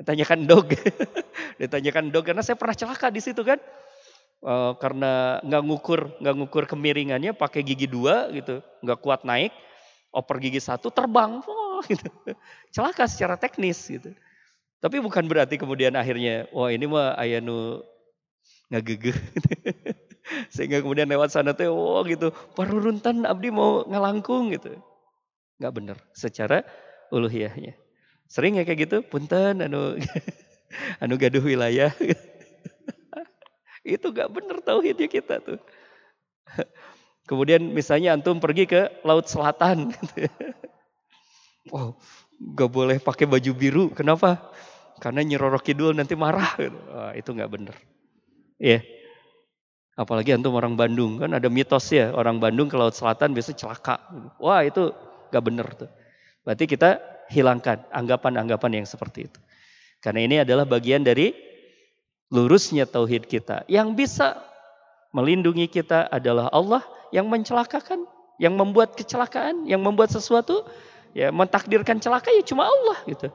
Tanjakan dog. <laughs> Ditanyakan dog karena saya pernah celaka di situ kan. Uh, karena nggak ngukur nggak ngukur kemiringannya pakai gigi dua gitu nggak kuat naik oper gigi satu terbang oh, <laughs> gitu. celaka secara teknis gitu tapi bukan berarti kemudian akhirnya wah ini mah ayanu nggak gegeh <laughs> <laughs> sehingga kemudian lewat sana tuh wah gitu paruruntan abdi mau ngalangkung gitu nggak benar secara uluhiyahnya sering ya kayak gitu punten anu <laughs> anu gaduh wilayah <laughs> Itu gak benar tauhidnya kita tuh. Kemudian misalnya antum pergi ke laut selatan. wow, gak boleh pakai baju biru. Kenapa? Karena nyerorok kidul nanti marah. Wah, itu gak benar. Iya. Yeah. Apalagi antum orang Bandung kan ada mitos ya orang Bandung ke laut selatan biasa celaka. Wah itu gak benar tuh. Berarti kita hilangkan anggapan-anggapan yang seperti itu. Karena ini adalah bagian dari lurusnya tauhid kita. Yang bisa melindungi kita adalah Allah yang mencelakakan, yang membuat kecelakaan, yang membuat sesuatu, ya mentakdirkan celaka ya cuma Allah gitu.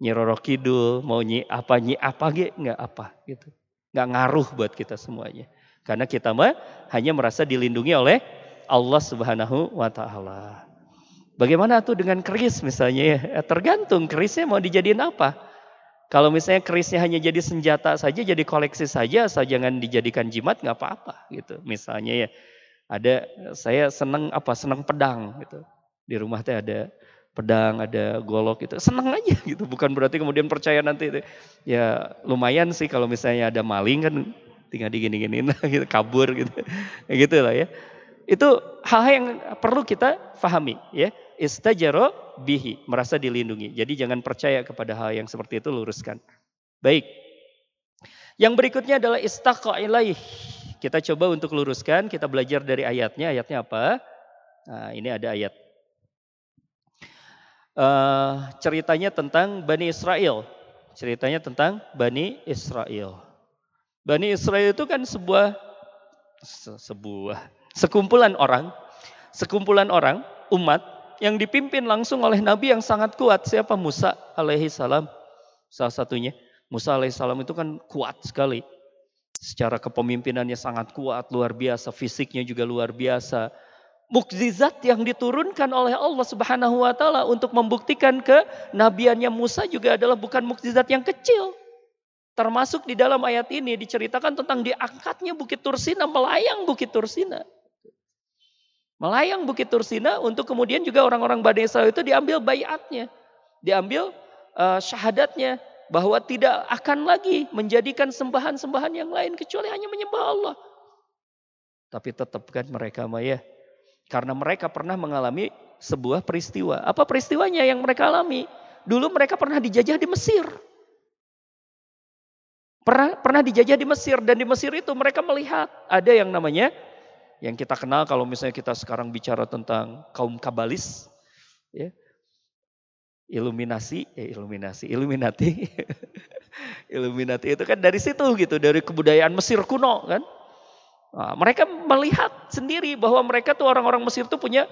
Nyi Roro Kidul, mau nyi apa nyi apa ge nggak apa gitu. Nggak ngaruh buat kita semuanya. Karena kita mah hanya merasa dilindungi oleh Allah Subhanahu wa taala. Bagaimana tuh dengan keris misalnya ya? Tergantung kerisnya mau dijadiin apa. Kalau misalnya kerisnya hanya jadi senjata saja, jadi koleksi saja, asal jangan dijadikan jimat nggak apa-apa gitu. Misalnya ya ada saya senang apa senang pedang gitu. Di rumah teh ada pedang, ada golok gitu. Senang aja gitu. Bukan berarti kemudian percaya nanti itu. Ya lumayan sih kalau misalnya ada maling kan tinggal digini-giniin <laughs> gitu, kabur gitu. Kayak gitu lah ya. Itu hal-hal yang perlu kita pahami ya istajaro bihi, merasa dilindungi. Jadi jangan percaya kepada hal yang seperti itu, luruskan. Baik. Yang berikutnya adalah istaqa ilaih. Kita coba untuk luruskan, kita belajar dari ayatnya. Ayatnya apa? Nah, ini ada ayat. Uh, ceritanya tentang Bani Israel. Ceritanya tentang Bani Israel. Bani Israel itu kan sebuah sebuah sekumpulan orang, sekumpulan orang, umat yang dipimpin langsung oleh Nabi yang sangat kuat. Siapa? Musa alaihi salam. Salah satunya. Musa alaihi salam itu kan kuat sekali. Secara kepemimpinannya sangat kuat, luar biasa. Fisiknya juga luar biasa. Mukjizat yang diturunkan oleh Allah subhanahu wa ta'ala untuk membuktikan ke nabiannya Musa juga adalah bukan mukjizat yang kecil. Termasuk di dalam ayat ini diceritakan tentang diangkatnya Bukit Tursina, melayang Bukit Tursina. Melayang Bukit Tursina untuk kemudian juga orang-orang Bani Israel itu diambil bayatnya. Diambil uh, syahadatnya. Bahwa tidak akan lagi menjadikan sembahan-sembahan yang lain kecuali hanya menyembah Allah. Tapi tetap kan mereka Maya. Karena mereka pernah mengalami sebuah peristiwa. Apa peristiwanya yang mereka alami? Dulu mereka pernah dijajah di Mesir. Pernah, pernah dijajah di Mesir dan di Mesir itu mereka melihat ada yang namanya yang kita kenal kalau misalnya kita sekarang bicara tentang kaum kabalis, ya, iluminasi, eh iluminasi, iluminati, iluminati <laughs> itu kan dari situ gitu, dari kebudayaan Mesir kuno kan. Nah, mereka melihat sendiri bahwa mereka tuh orang-orang Mesir tuh punya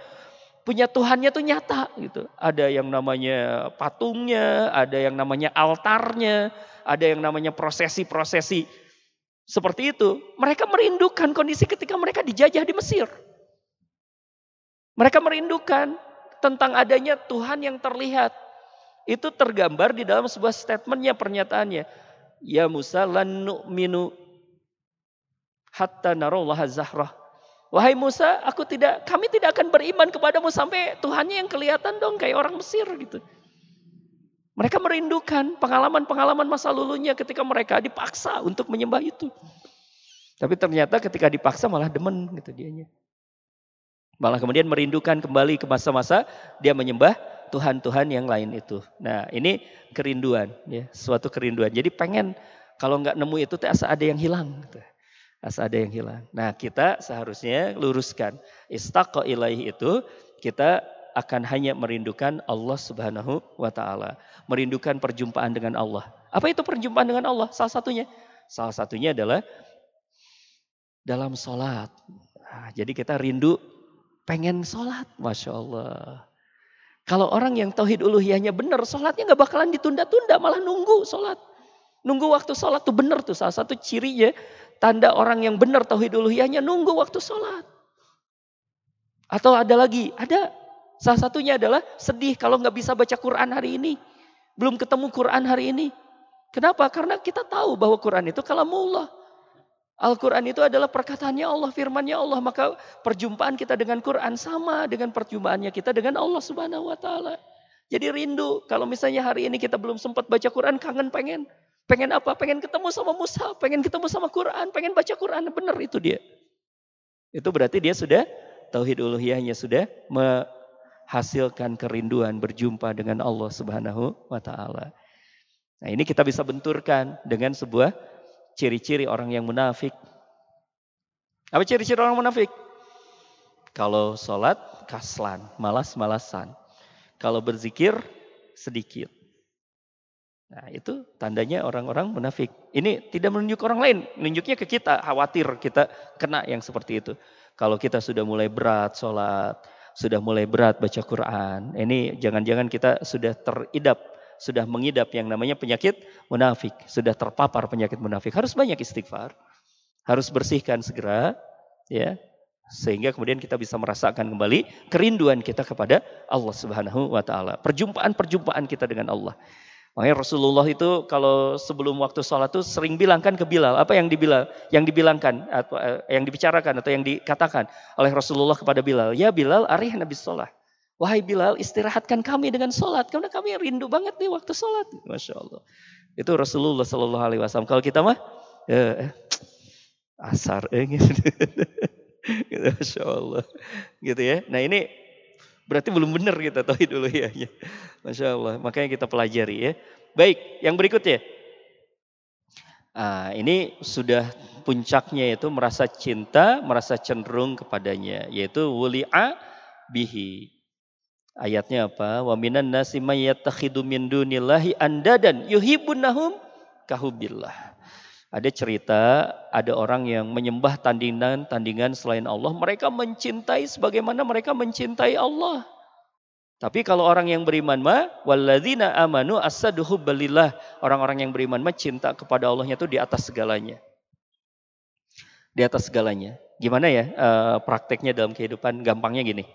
punya Tuhannya tuh nyata gitu. Ada yang namanya patungnya, ada yang namanya altarnya, ada yang namanya prosesi-prosesi seperti itu, mereka merindukan kondisi ketika mereka dijajah di Mesir. Mereka merindukan tentang adanya Tuhan yang terlihat. Itu tergambar di dalam sebuah statementnya, pernyataannya. Ya Musa lan nu'minu hatta narullah zahrah. Wahai Musa, aku tidak, kami tidak akan beriman kepadamu sampai Tuhannya yang kelihatan dong kayak orang Mesir gitu. Mereka merindukan pengalaman-pengalaman masa lalunya ketika mereka dipaksa untuk menyembah itu. Tapi ternyata ketika dipaksa malah demen gitu dianya. Malah kemudian merindukan kembali ke masa-masa dia menyembah Tuhan-Tuhan yang lain itu. Nah ini kerinduan, ya, suatu kerinduan. Jadi pengen kalau nggak nemu itu asa ada yang hilang. Gitu. As ada yang hilang. Nah kita seharusnya luruskan. Istaqo ilaih itu kita akan hanya merindukan Allah subhanahu wa ta'ala. Merindukan perjumpaan dengan Allah. Apa itu perjumpaan dengan Allah? Salah satunya. Salah satunya adalah dalam sholat. Nah, jadi kita rindu pengen sholat. Masya Allah. Kalau orang yang tauhid uluhiyahnya benar, sholatnya nggak bakalan ditunda-tunda, malah nunggu sholat. Nunggu waktu sholat tuh benar tuh salah satu cirinya Tanda orang yang benar tauhid uluhiyahnya nunggu waktu sholat. Atau ada lagi, ada. Salah satunya adalah sedih kalau nggak bisa baca Quran hari ini. Belum ketemu Quran hari ini. Kenapa? Karena kita tahu bahwa Quran itu kalamullah. Al-Quran itu adalah perkataannya Allah, firmannya Allah. Maka perjumpaan kita dengan Quran sama dengan perjumpaannya kita dengan Allah subhanahu wa ta'ala. Jadi rindu. Kalau misalnya hari ini kita belum sempat baca Quran, kangen pengen. Pengen apa? Pengen ketemu sama Musa, pengen ketemu sama Quran, pengen baca Quran. Benar itu dia. Itu berarti dia sudah tauhid uluhiyahnya sudah menghasilkan kerinduan berjumpa dengan Allah Subhanahu wa taala. Nah, ini kita bisa benturkan dengan sebuah ciri-ciri orang yang munafik. Apa ciri-ciri orang munafik? Kalau sholat kaslan, malas-malasan. Kalau berzikir sedikit. Nah itu tandanya orang-orang munafik. Ini tidak menunjuk orang lain, menunjuknya ke kita, khawatir kita kena yang seperti itu. Kalau kita sudah mulai berat sholat, sudah mulai berat baca Quran, ini jangan-jangan kita sudah teridap, sudah mengidap yang namanya penyakit munafik, sudah terpapar penyakit munafik. Harus banyak istighfar, harus bersihkan segera, ya, sehingga kemudian kita bisa merasakan kembali kerinduan kita kepada Allah Subhanahu wa taala. Perjumpaan-perjumpaan kita dengan Allah. Makanya Rasulullah itu kalau sebelum waktu sholat itu sering bilang kan ke Bilal. Apa yang dibilang, yang dibilangkan atau eh, yang dibicarakan atau yang dikatakan oleh Rasulullah kepada Bilal. Ya Bilal, arih Nabi sholat. Wahai Bilal, istirahatkan kami dengan sholat. Karena kami rindu banget nih waktu sholat. Masya Allah. Itu Rasulullah Shallallahu Alaihi Wasallam. Kalau kita mah, ya, eh, <tsk> asar, eh, gitu. <laughs> gitu. Masya Allah. Gitu ya. Nah ini Berarti belum benar kita tauhid uluhiyahnya. Masya Allah. Makanya kita pelajari ya. Baik, yang berikutnya. Nah, ini sudah puncaknya itu merasa cinta, merasa cenderung kepadanya. Yaitu wuli'a bihi. Ayatnya apa? Wa minan nasi mayyatakhidu min dunillahi andadan yuhibbunahum kahubillah. Ada cerita, ada orang yang menyembah tandingan-tandingan selain Allah. Mereka mencintai sebagaimana mereka mencintai Allah. Tapi kalau orang yang beriman mah, walladzina amanu asaduhu balillah. Orang-orang yang beriman mah cinta kepada Allahnya itu di atas segalanya. Di atas segalanya. Gimana ya e, prakteknya dalam kehidupan? Gampangnya gini.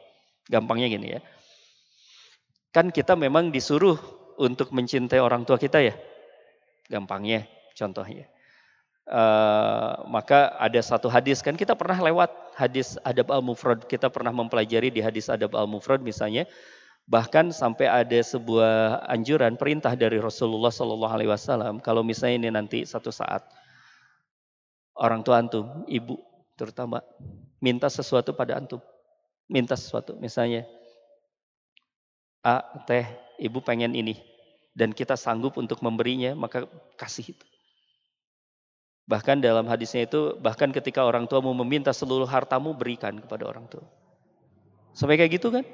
Gampangnya gini ya. Kan kita memang disuruh untuk mencintai orang tua kita ya. Gampangnya contohnya. Uh, maka ada satu hadis kan kita pernah lewat hadis adab al mufrad kita pernah mempelajari di hadis adab al mufrad misalnya. Bahkan sampai ada sebuah anjuran perintah dari Rasulullah Shallallahu Alaihi Wasallam kalau misalnya ini nanti satu saat orang tua antum ibu terutama minta sesuatu pada antum. Minta sesuatu misalnya a teh ibu pengen ini. Dan kita sanggup untuk memberinya maka kasih itu Bahkan dalam hadisnya itu, bahkan ketika orang tua mau meminta seluruh hartamu, berikan kepada orang tua. Sampai kayak gitu kan?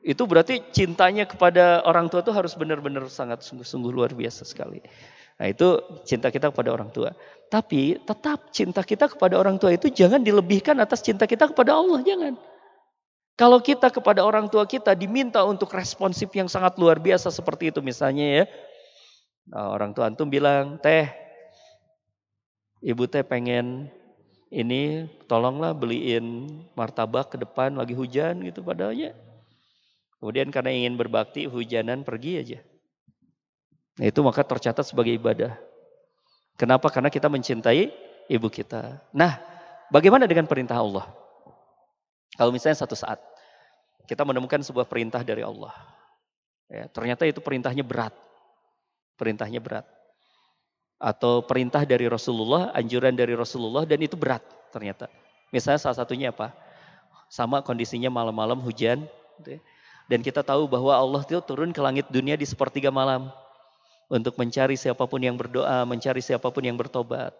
Itu berarti cintanya kepada orang tua itu harus benar-benar sangat sungguh-sungguh luar biasa sekali. Nah itu cinta kita kepada orang tua. Tapi tetap cinta kita kepada orang tua itu jangan dilebihkan atas cinta kita kepada Allah, jangan. Kalau kita kepada orang tua kita diminta untuk responsif yang sangat luar biasa seperti itu misalnya ya. Nah, orang tua antum bilang, teh Ibu teh pengen ini tolonglah beliin martabak ke depan lagi hujan gitu padahal Kemudian karena ingin berbakti hujanan pergi aja. Nah itu maka tercatat sebagai ibadah. Kenapa? Karena kita mencintai ibu kita. Nah, bagaimana dengan perintah Allah? Kalau misalnya satu saat kita menemukan sebuah perintah dari Allah. Ya, ternyata itu perintahnya berat. Perintahnya berat atau perintah dari Rasulullah, anjuran dari Rasulullah dan itu berat ternyata. Misalnya salah satunya apa? Sama kondisinya malam-malam hujan. Gitu ya. Dan kita tahu bahwa Allah itu turun ke langit dunia di sepertiga malam. Untuk mencari siapa pun yang berdoa, mencari siapa pun yang bertobat.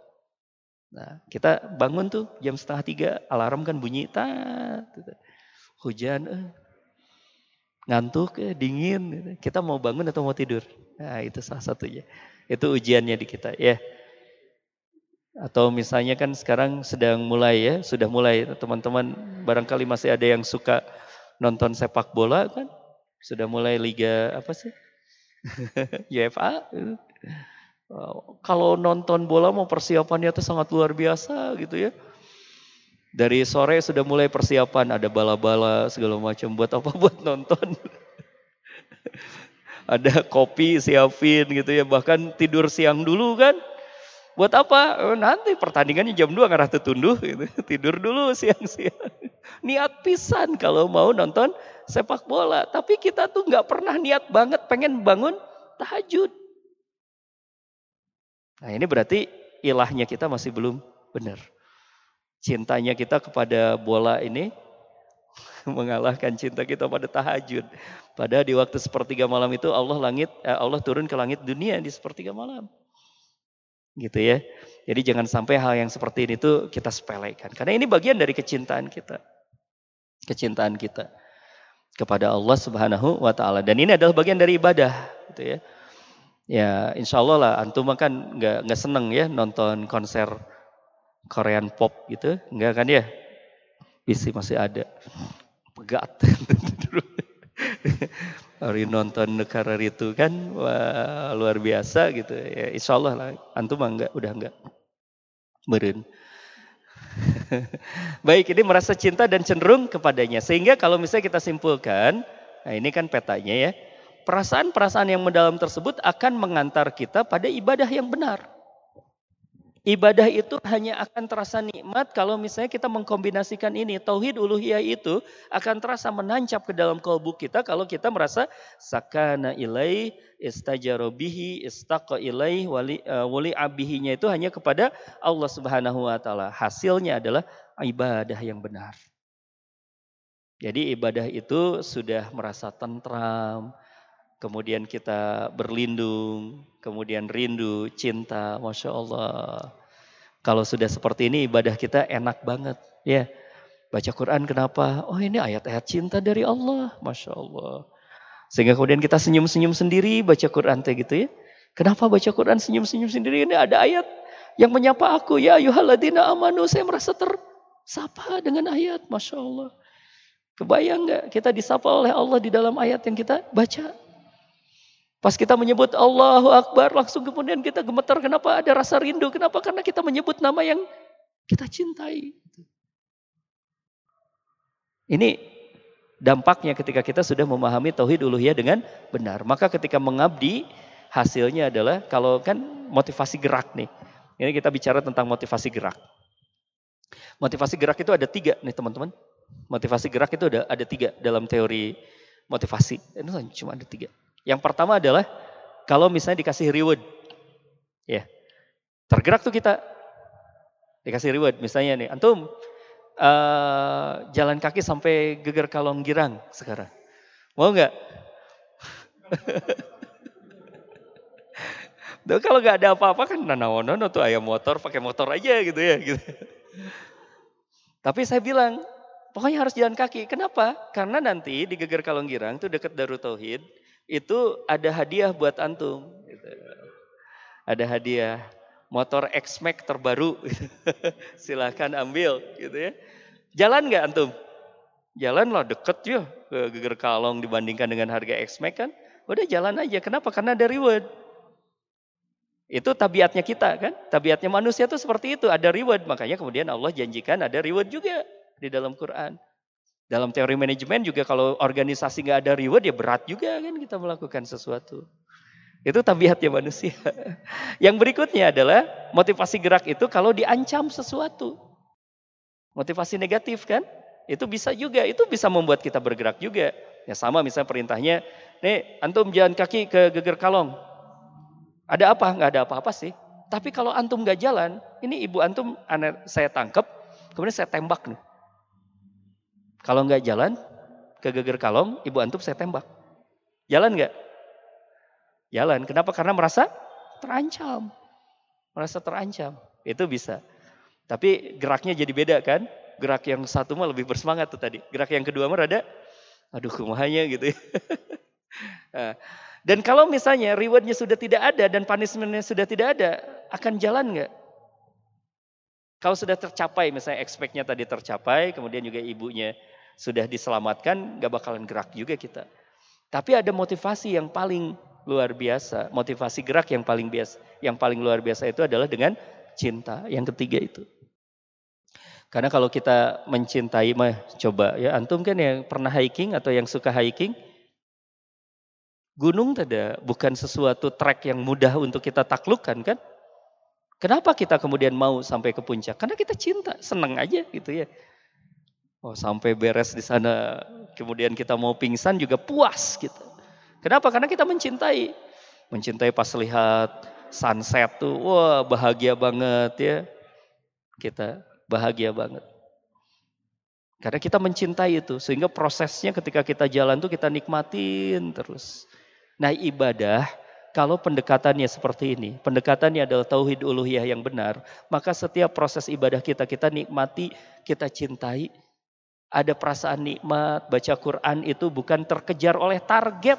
Nah, kita bangun tuh jam setengah tiga, alarm kan bunyi, tat, gitu. hujan, eh. ngantuk, eh, dingin. Gitu. Kita mau bangun atau mau tidur? Nah, itu salah satunya. Itu ujiannya di kita, ya. Atau misalnya kan sekarang sedang mulai ya, sudah mulai teman-teman barangkali masih ada yang suka nonton sepak bola kan, sudah mulai liga apa sih? <laughs> UEFA. Kalau nonton bola mau persiapannya itu sangat luar biasa gitu ya. Dari sore sudah mulai persiapan, ada bala-bala segala macam. Buat apa? <laughs> Buat nonton. Ada kopi siapin gitu ya. Bahkan tidur siang dulu kan. Buat apa? Oh, nanti pertandingannya jam 2 ngarah tunduh gitu. <laughs> Tidur dulu siang-siang. <laughs> Niat pisan kalau mau nonton sepak bola. Tapi kita tuh nggak pernah niat banget pengen bangun tahajud. Nah ini berarti ilahnya kita masih belum benar. Cintanya kita kepada bola ini <laughs> mengalahkan cinta kita pada tahajud. Padahal di waktu sepertiga malam itu Allah langit eh, Allah turun ke langit dunia di sepertiga malam. Gitu ya. Jadi jangan sampai hal yang seperti ini tuh kita sepelekan. Karena ini bagian dari kecintaan kita. Kecintaan kita kepada Allah Subhanahu wa taala. Dan ini adalah bagian dari ibadah, gitu ya. Ya, insya Allah lah antum kan nggak nggak seneng ya nonton konser Korean pop gitu, nggak kan ya? Visi masih ada. Pegat. <laughs> <laughs> Hari nonton negara itu kan wah, luar biasa gitu. Ya, insya Allah lah antum enggak udah enggak beren. <laughs> Baik, ini merasa cinta dan cenderung kepadanya. Sehingga kalau misalnya kita simpulkan, nah ini kan petanya ya perasaan-perasaan yang mendalam tersebut akan mengantar kita pada ibadah yang benar. Ibadah itu hanya akan terasa nikmat kalau misalnya kita mengkombinasikan ini. Tauhid uluhiyah itu akan terasa menancap ke dalam kalbu kita kalau kita merasa sakana ilai, istajarobihi, istaqa ilai, wali, uh, wali abihinya itu hanya kepada Allah subhanahu wa ta'ala. Hasilnya adalah ibadah yang benar. Jadi ibadah itu sudah merasa tentram, kemudian kita berlindung, kemudian rindu, cinta, masya Allah. Kalau sudah seperti ini ibadah kita enak banget, ya. Baca Quran kenapa? Oh ini ayat-ayat cinta dari Allah, masya Allah. Sehingga kemudian kita senyum-senyum sendiri baca Quran teh gitu ya. Kenapa baca Quran senyum-senyum sendiri? Ini ada ayat yang menyapa aku ya yuhaladina amanu. Saya merasa tersapa dengan ayat, masya Allah. Kebayang nggak kita disapa oleh Allah di dalam ayat yang kita baca? Pas kita menyebut Allahu Akbar, langsung kemudian kita gemetar. Kenapa ada rasa rindu? Kenapa? Karena kita menyebut nama yang kita cintai. Ini dampaknya ketika kita sudah memahami tauhid uluhiyah dengan benar. Maka ketika mengabdi, hasilnya adalah kalau kan motivasi gerak nih. Ini kita bicara tentang motivasi gerak. Motivasi gerak itu ada tiga nih teman-teman. Motivasi gerak itu ada ada tiga dalam teori motivasi. Ini cuma ada tiga. Yang pertama adalah kalau misalnya dikasih reward. Ya. Tergerak tuh kita. Dikasih reward. Misalnya nih, antum uh, jalan kaki sampai geger kalong girang sekarang. Mau nggak? <laughs> Tuh kalau nggak ada apa-apa kan nanawono tuh ayam motor pakai motor aja gitu ya gitu. Tapi saya bilang pokoknya harus jalan kaki. Kenapa? Karena nanti di Geger Kalonggirang tuh dekat Darut Tauhid itu ada hadiah buat antum. Gitu. Ada hadiah motor X-Max terbaru. <laughs> Silahkan ambil gitu ya. Jalan nggak antum? Jalan lah deket ya ke Geger Kalong dibandingkan dengan harga X-Max kan. Udah jalan aja. Kenapa? Karena ada reward. Itu tabiatnya kita kan. Tabiatnya manusia itu seperti itu. Ada reward. Makanya kemudian Allah janjikan ada reward juga di dalam Quran. Dalam teori manajemen juga kalau organisasi nggak ada reward ya berat juga kan kita melakukan sesuatu. Itu tabiatnya manusia. <laughs> Yang berikutnya adalah motivasi gerak itu kalau diancam sesuatu. Motivasi negatif kan? Itu bisa juga, itu bisa membuat kita bergerak juga. Ya sama misalnya perintahnya, nih antum jalan kaki ke geger kalong. Ada apa? Nggak ada apa-apa sih. Tapi kalau antum nggak jalan, ini ibu antum saya tangkap, kemudian saya tembak nih. Kalau nggak jalan ke geger kalong, ibu antum saya tembak. Jalan nggak? Jalan. Kenapa? Karena merasa terancam. Merasa terancam. Itu bisa. Tapi geraknya jadi beda kan? Gerak yang satu mah lebih bersemangat tuh tadi. Gerak yang kedua mah rada, aduh kumahanya gitu ya. <laughs> Nah, dan kalau misalnya rewardnya sudah tidak ada dan punishmentnya sudah tidak ada, akan jalan nggak? Kalau sudah tercapai, misalnya expect-nya tadi tercapai, kemudian juga ibunya sudah diselamatkan, nggak bakalan gerak juga kita. Tapi ada motivasi yang paling luar biasa, motivasi gerak yang paling biasa, yang paling luar biasa itu adalah dengan cinta. Yang ketiga itu. Karena kalau kita mencintai mah coba ya antum kan yang pernah hiking atau yang suka hiking gunung tidak bukan sesuatu trek yang mudah untuk kita taklukkan kan? Kenapa kita kemudian mau sampai ke puncak? Karena kita cinta, senang aja gitu ya. Oh, sampai beres di sana, kemudian kita mau pingsan juga puas gitu. Kenapa? Karena kita mencintai. Mencintai pas lihat sunset tuh, wah bahagia banget ya. Kita bahagia banget. Karena kita mencintai itu, sehingga prosesnya ketika kita jalan tuh kita nikmatin terus. Nah ibadah, kalau pendekatannya seperti ini, pendekatannya adalah tauhid uluhiyah yang benar, maka setiap proses ibadah kita, kita nikmati, kita cintai. Ada perasaan nikmat, baca Quran itu bukan terkejar oleh target,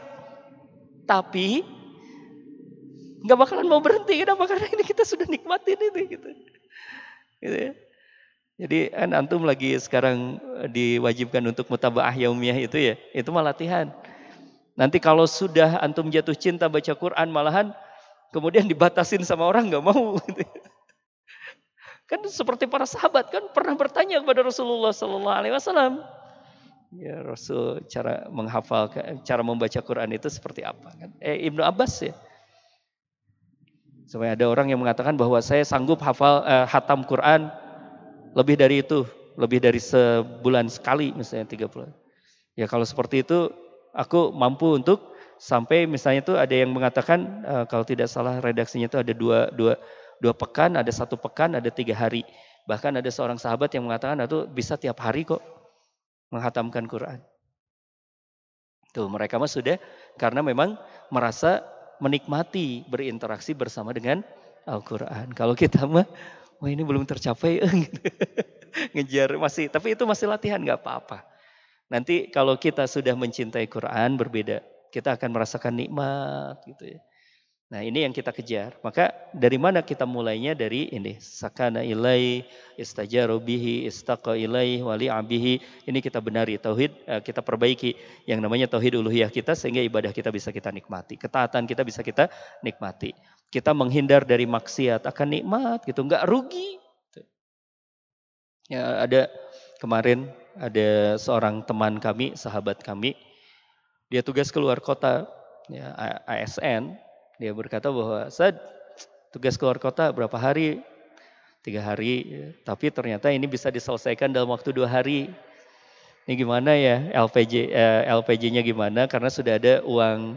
tapi nggak bakalan mau berhenti kenapa karena ini kita sudah nikmatin ini gitu. gitu ya. Jadi kan antum lagi sekarang eh, diwajibkan untuk mutabaah yaumiyah itu ya, itu malah latihan. Nanti kalau sudah antum jatuh cinta baca Quran malahan kemudian dibatasin sama orang nggak mau. Gitu. Kan seperti para sahabat kan pernah bertanya kepada Rasulullah Sallallahu Alaihi Wasallam. Ya Rasul cara menghafal, cara membaca Quran itu seperti apa? Kan? Eh Ibnu Abbas ya Supaya ada orang yang mengatakan bahwa saya sanggup hafal eh, hatam Quran lebih dari itu, lebih dari sebulan sekali misalnya tiga bulan. Ya kalau seperti itu aku mampu untuk sampai misalnya itu ada yang mengatakan eh, kalau tidak salah redaksinya itu ada dua, dua, dua pekan, ada satu pekan, ada tiga hari. Bahkan ada seorang sahabat yang mengatakan itu bisa tiap hari kok menghatamkan Quran. Tuh mereka mah sudah karena memang merasa menikmati berinteraksi bersama dengan Al-Quran. Kalau kita mah, wah ini belum tercapai, <laughs> ngejar masih, tapi itu masih latihan nggak apa-apa. Nanti kalau kita sudah mencintai Quran berbeda, kita akan merasakan nikmat gitu ya. Nah ini yang kita kejar. Maka dari mana kita mulainya? Dari ini. Sakana ilai, istajaru bihi, istaqa ilai, wali abihi. Ini kita benari. Tauhid eh, kita perbaiki. Yang namanya tauhid uluhiyah kita sehingga ibadah kita bisa kita nikmati. Ketaatan kita bisa kita nikmati. Kita menghindar dari maksiat akan nikmat gitu. Enggak rugi. Ya, ada kemarin ada seorang teman kami, sahabat kami. Dia tugas keluar kota, ya, ASN, dia berkata bahwa saya tugas keluar kota berapa hari? Tiga hari. Tapi ternyata ini bisa diselesaikan dalam waktu dua hari. Ini gimana ya LPG eh, LPG-nya gimana? Karena sudah ada uang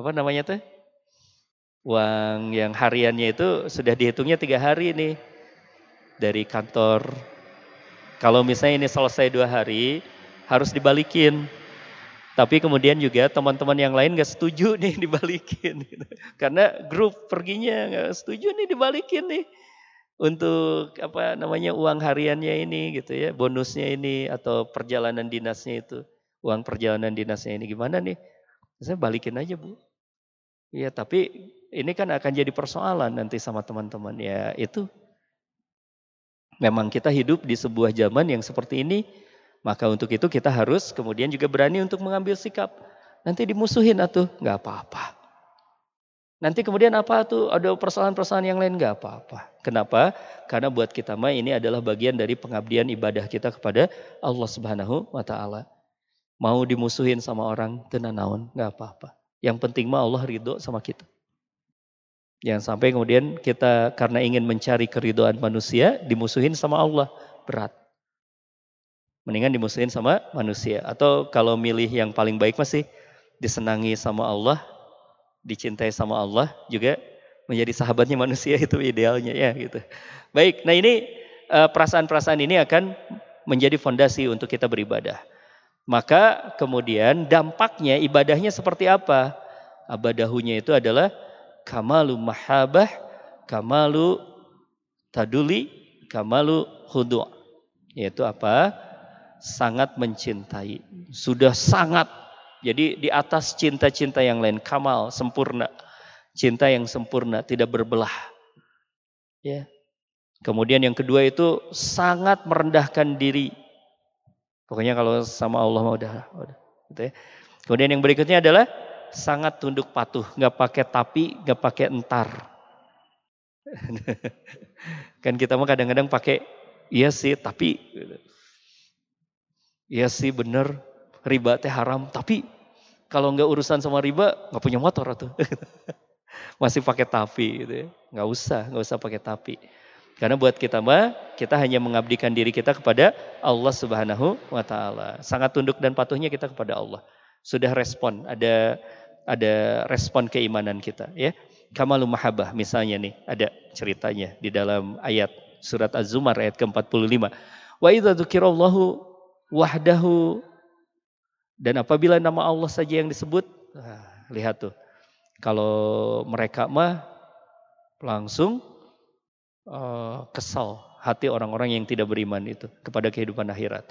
apa namanya tuh? Uang yang hariannya itu sudah dihitungnya tiga hari nih dari kantor. Kalau misalnya ini selesai dua hari, harus dibalikin. Tapi kemudian juga teman-teman yang lain gak setuju <laughs> nih dibalikin. Gitu. Karena grup perginya gak setuju nih dibalikin nih. Untuk apa namanya uang hariannya ini gitu ya. Bonusnya ini atau perjalanan dinasnya itu. Uang perjalanan dinasnya ini gimana nih. Saya balikin aja bu. Iya tapi ini kan akan jadi persoalan nanti sama teman-teman. Ya itu memang kita hidup di sebuah zaman yang seperti ini maka untuk itu kita harus kemudian juga berani untuk mengambil sikap. Nanti dimusuhin atau nggak apa-apa. Nanti kemudian apa tuh ada persoalan-persoalan yang lain nggak apa-apa. Kenapa? Karena buat kita mah ini adalah bagian dari pengabdian ibadah kita kepada Allah Subhanahu wa taala. Mau dimusuhin sama orang tenanawan nggak apa-apa. Yang penting mah Allah ridho sama kita. Jangan sampai kemudian kita karena ingin mencari keridoan manusia dimusuhin sama Allah berat. Mendingan dimusuhin sama manusia. Atau kalau milih yang paling baik masih disenangi sama Allah, dicintai sama Allah juga menjadi sahabatnya manusia <laughs> itu idealnya ya gitu. Baik, nah ini eh, perasaan-perasaan ini akan menjadi fondasi untuk kita beribadah. Maka kemudian dampaknya ibadahnya seperti apa? Abadahunya itu adalah kamalu mahabah, kamalu taduli, kamalu hudu yaitu apa sangat mencintai sudah sangat. Jadi di atas cinta-cinta yang lain kamal sempurna cinta yang sempurna tidak berbelah. Ya. Kemudian yang kedua itu sangat merendahkan diri. Pokoknya kalau sama Allah mau udah, udah gitu ya. Kemudian yang berikutnya adalah sangat tunduk patuh nggak pakai tapi nggak pakai entar. <laughs> Kan kita mah kadang-kadang pakai iya sih tapi iya sih bener riba teh haram tapi kalau nggak urusan sama riba nggak punya motor atau <laughs> masih pakai tapi gitu ya. nggak usah nggak usah pakai tapi karena buat kita mah kita hanya mengabdikan diri kita kepada Allah Subhanahu wa taala. Sangat tunduk dan patuhnya kita kepada Allah. Sudah respon, ada ada respon keimanan kita ya. Kamalul mahabbah misalnya nih ada ceritanya di dalam ayat surat Az-Zumar ayat ke-45. Wa idza dzukirallahu wahdahu dan apabila nama Allah saja yang disebut, nah, lihat tuh. Kalau mereka mah langsung uh, kesal hati orang-orang yang tidak beriman itu kepada kehidupan akhirat.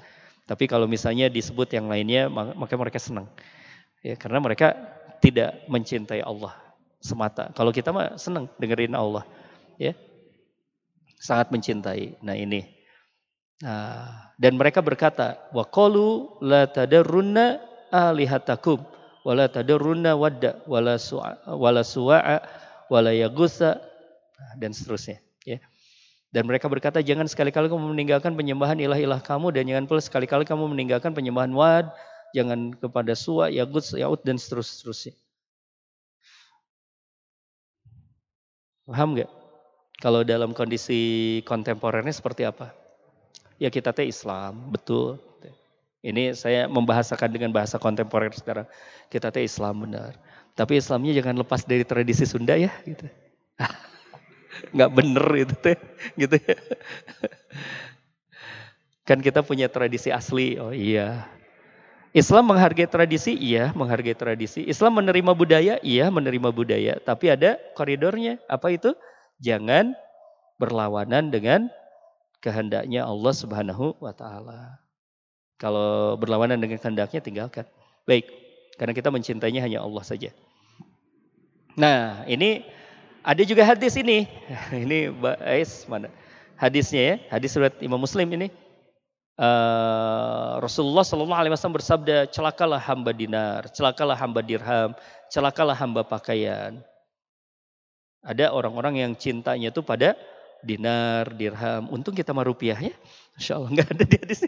Tapi kalau misalnya disebut yang lainnya maka mereka senang. Ya, karena mereka tidak mencintai Allah semata. Kalau kita mah senang dengerin Allah, ya. Sangat mencintai. Nah, ini. Nah, dan mereka berkata, "Wa qalu la tadarrunna alihatakum wa la tadarrunna wadda wala su'a wala suwa'a wala yagusa nah, dan seterusnya, ya. Dan mereka berkata, jangan sekali-kali kamu meninggalkan penyembahan ilah-ilah kamu dan jangan pula sekali-kali kamu meninggalkan penyembahan wad, jangan kepada suwa, yagut, yaut dan seterusnya. Paham nggak? Kalau dalam kondisi kontemporernya seperti apa? Ya kita teh Islam, betul. Ini saya membahasakan dengan bahasa kontemporer sekarang. Kita teh Islam benar. Tapi Islamnya jangan lepas dari tradisi Sunda ya, gitu. <laughs> Nggak bener itu teh, gitu ya. Kan kita punya tradisi asli. Oh iya, Islam menghargai tradisi, iya menghargai tradisi. Islam menerima budaya, iya menerima budaya. Tapi ada koridornya. Apa itu? Jangan berlawanan dengan kehendaknya Allah Subhanahu wa taala. Kalau berlawanan dengan kehendaknya tinggalkan. Baik, karena kita mencintainya hanya Allah saja. Nah, ini ada juga hadis ini. <laughs> Ini Ais mana? Hadisnya ya, hadis surat Imam Muslim ini. Uh, Rasulullah Shallallahu Alaihi Wasallam bersabda, celakalah hamba dinar, celakalah hamba dirham, celakalah hamba pakaian. Ada orang-orang yang cintanya itu pada dinar, dirham. Untung kita mah rupiah ya. Insya Allah nggak ada di hadis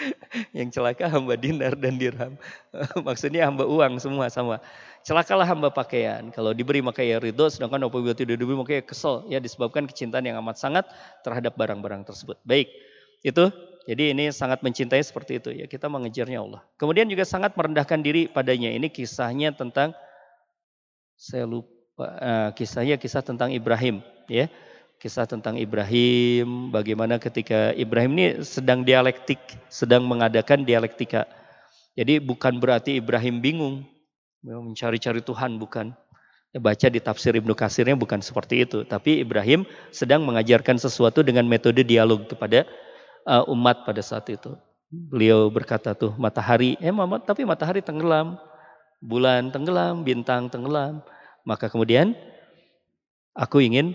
<laughs> yang celaka hamba dinar dan dirham. <laughs> Maksudnya hamba uang semua sama. Celakalah hamba pakaian. Kalau diberi maka ya ridho, sedangkan apabila tidak diberi maka ya kesel. Ya disebabkan kecintaan yang amat sangat terhadap barang-barang tersebut. Baik. Itu jadi ini sangat mencintai seperti itu ya kita mengejarnya Allah. Kemudian juga sangat merendahkan diri padanya. Ini kisahnya tentang saya lupa uh, kisahnya kisah tentang Ibrahim ya. Kisah tentang Ibrahim bagaimana ketika Ibrahim ini sedang dialektik, sedang mengadakan dialektika. Jadi bukan berarti Ibrahim bingung mencari-cari Tuhan bukan. Ya, baca di tafsir Ibnu Kasirnya bukan seperti itu, tapi Ibrahim sedang mengajarkan sesuatu dengan metode dialog kepada uh, umat pada saat itu. Beliau berkata tuh matahari, eh mama, tapi matahari tenggelam, bulan tenggelam, bintang tenggelam. Maka kemudian aku ingin,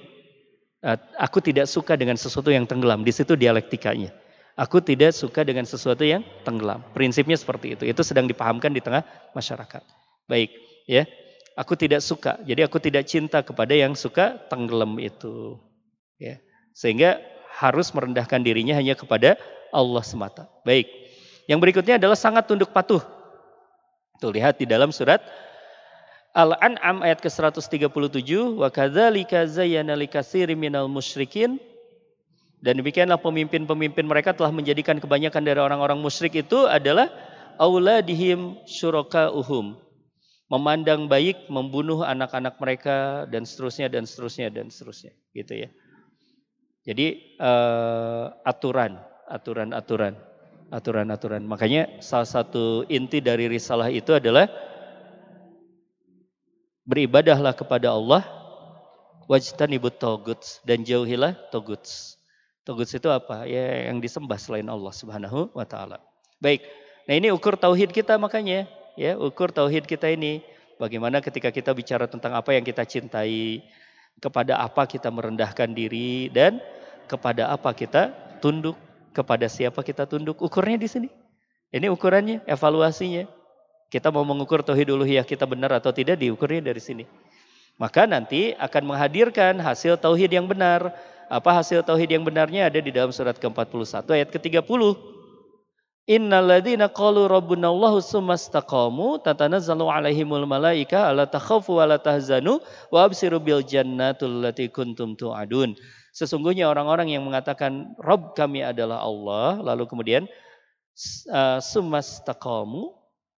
aku tidak suka dengan sesuatu yang tenggelam. Di situ dialektikanya. Aku tidak suka dengan sesuatu yang tenggelam. Prinsipnya seperti itu. Itu sedang dipahamkan di tengah masyarakat. Baik, ya. Aku tidak suka. Jadi aku tidak cinta kepada yang suka tenggelam itu. Ya. Sehingga harus merendahkan dirinya hanya kepada Allah semata. Baik. Yang berikutnya adalah sangat tunduk patuh. Tuh lihat di dalam surat Al-An'am ayat ke-137 wa kadzalika zayyana likatsirin minal musyrikin dan demikianlah pemimpin-pemimpin mereka telah menjadikan kebanyakan dari orang-orang musyrik itu adalah auladihim syurakauhum memandang baik membunuh anak-anak mereka dan seterusnya dan seterusnya dan seterusnya gitu ya. Jadi uh, aturan, aturan, aturan, aturan, aturan. Makanya salah satu inti dari risalah itu adalah beribadahlah kepada Allah wajtanibut toguts dan jauhilah toguts. Toguts itu apa? Ya yang disembah selain Allah Subhanahu wa taala. Baik. Nah, ini ukur tauhid kita makanya, ya, ukur tauhid kita ini bagaimana ketika kita bicara tentang apa yang kita cintai, kepada apa kita merendahkan diri dan kepada apa kita tunduk, kepada siapa kita tunduk. Ukurnya di sini. Ini ukurannya, evaluasinya. Kita mau mengukur tauhid uluhiyah kita benar atau tidak diukurnya dari sini. Maka nanti akan menghadirkan hasil tauhid yang benar. Apa hasil tauhid yang benarnya ada di dalam surat ke-41 ayat ke-30. Innalladzina qalu rabbuna Allahu tatanazzalu alaihimul malaika alla takhafu wa tahzanu wa absiru bil jannatul lati kuntum tu'adun. Sesungguhnya orang-orang yang mengatakan Rabb kami adalah Allah lalu kemudian uh, sumastaqamu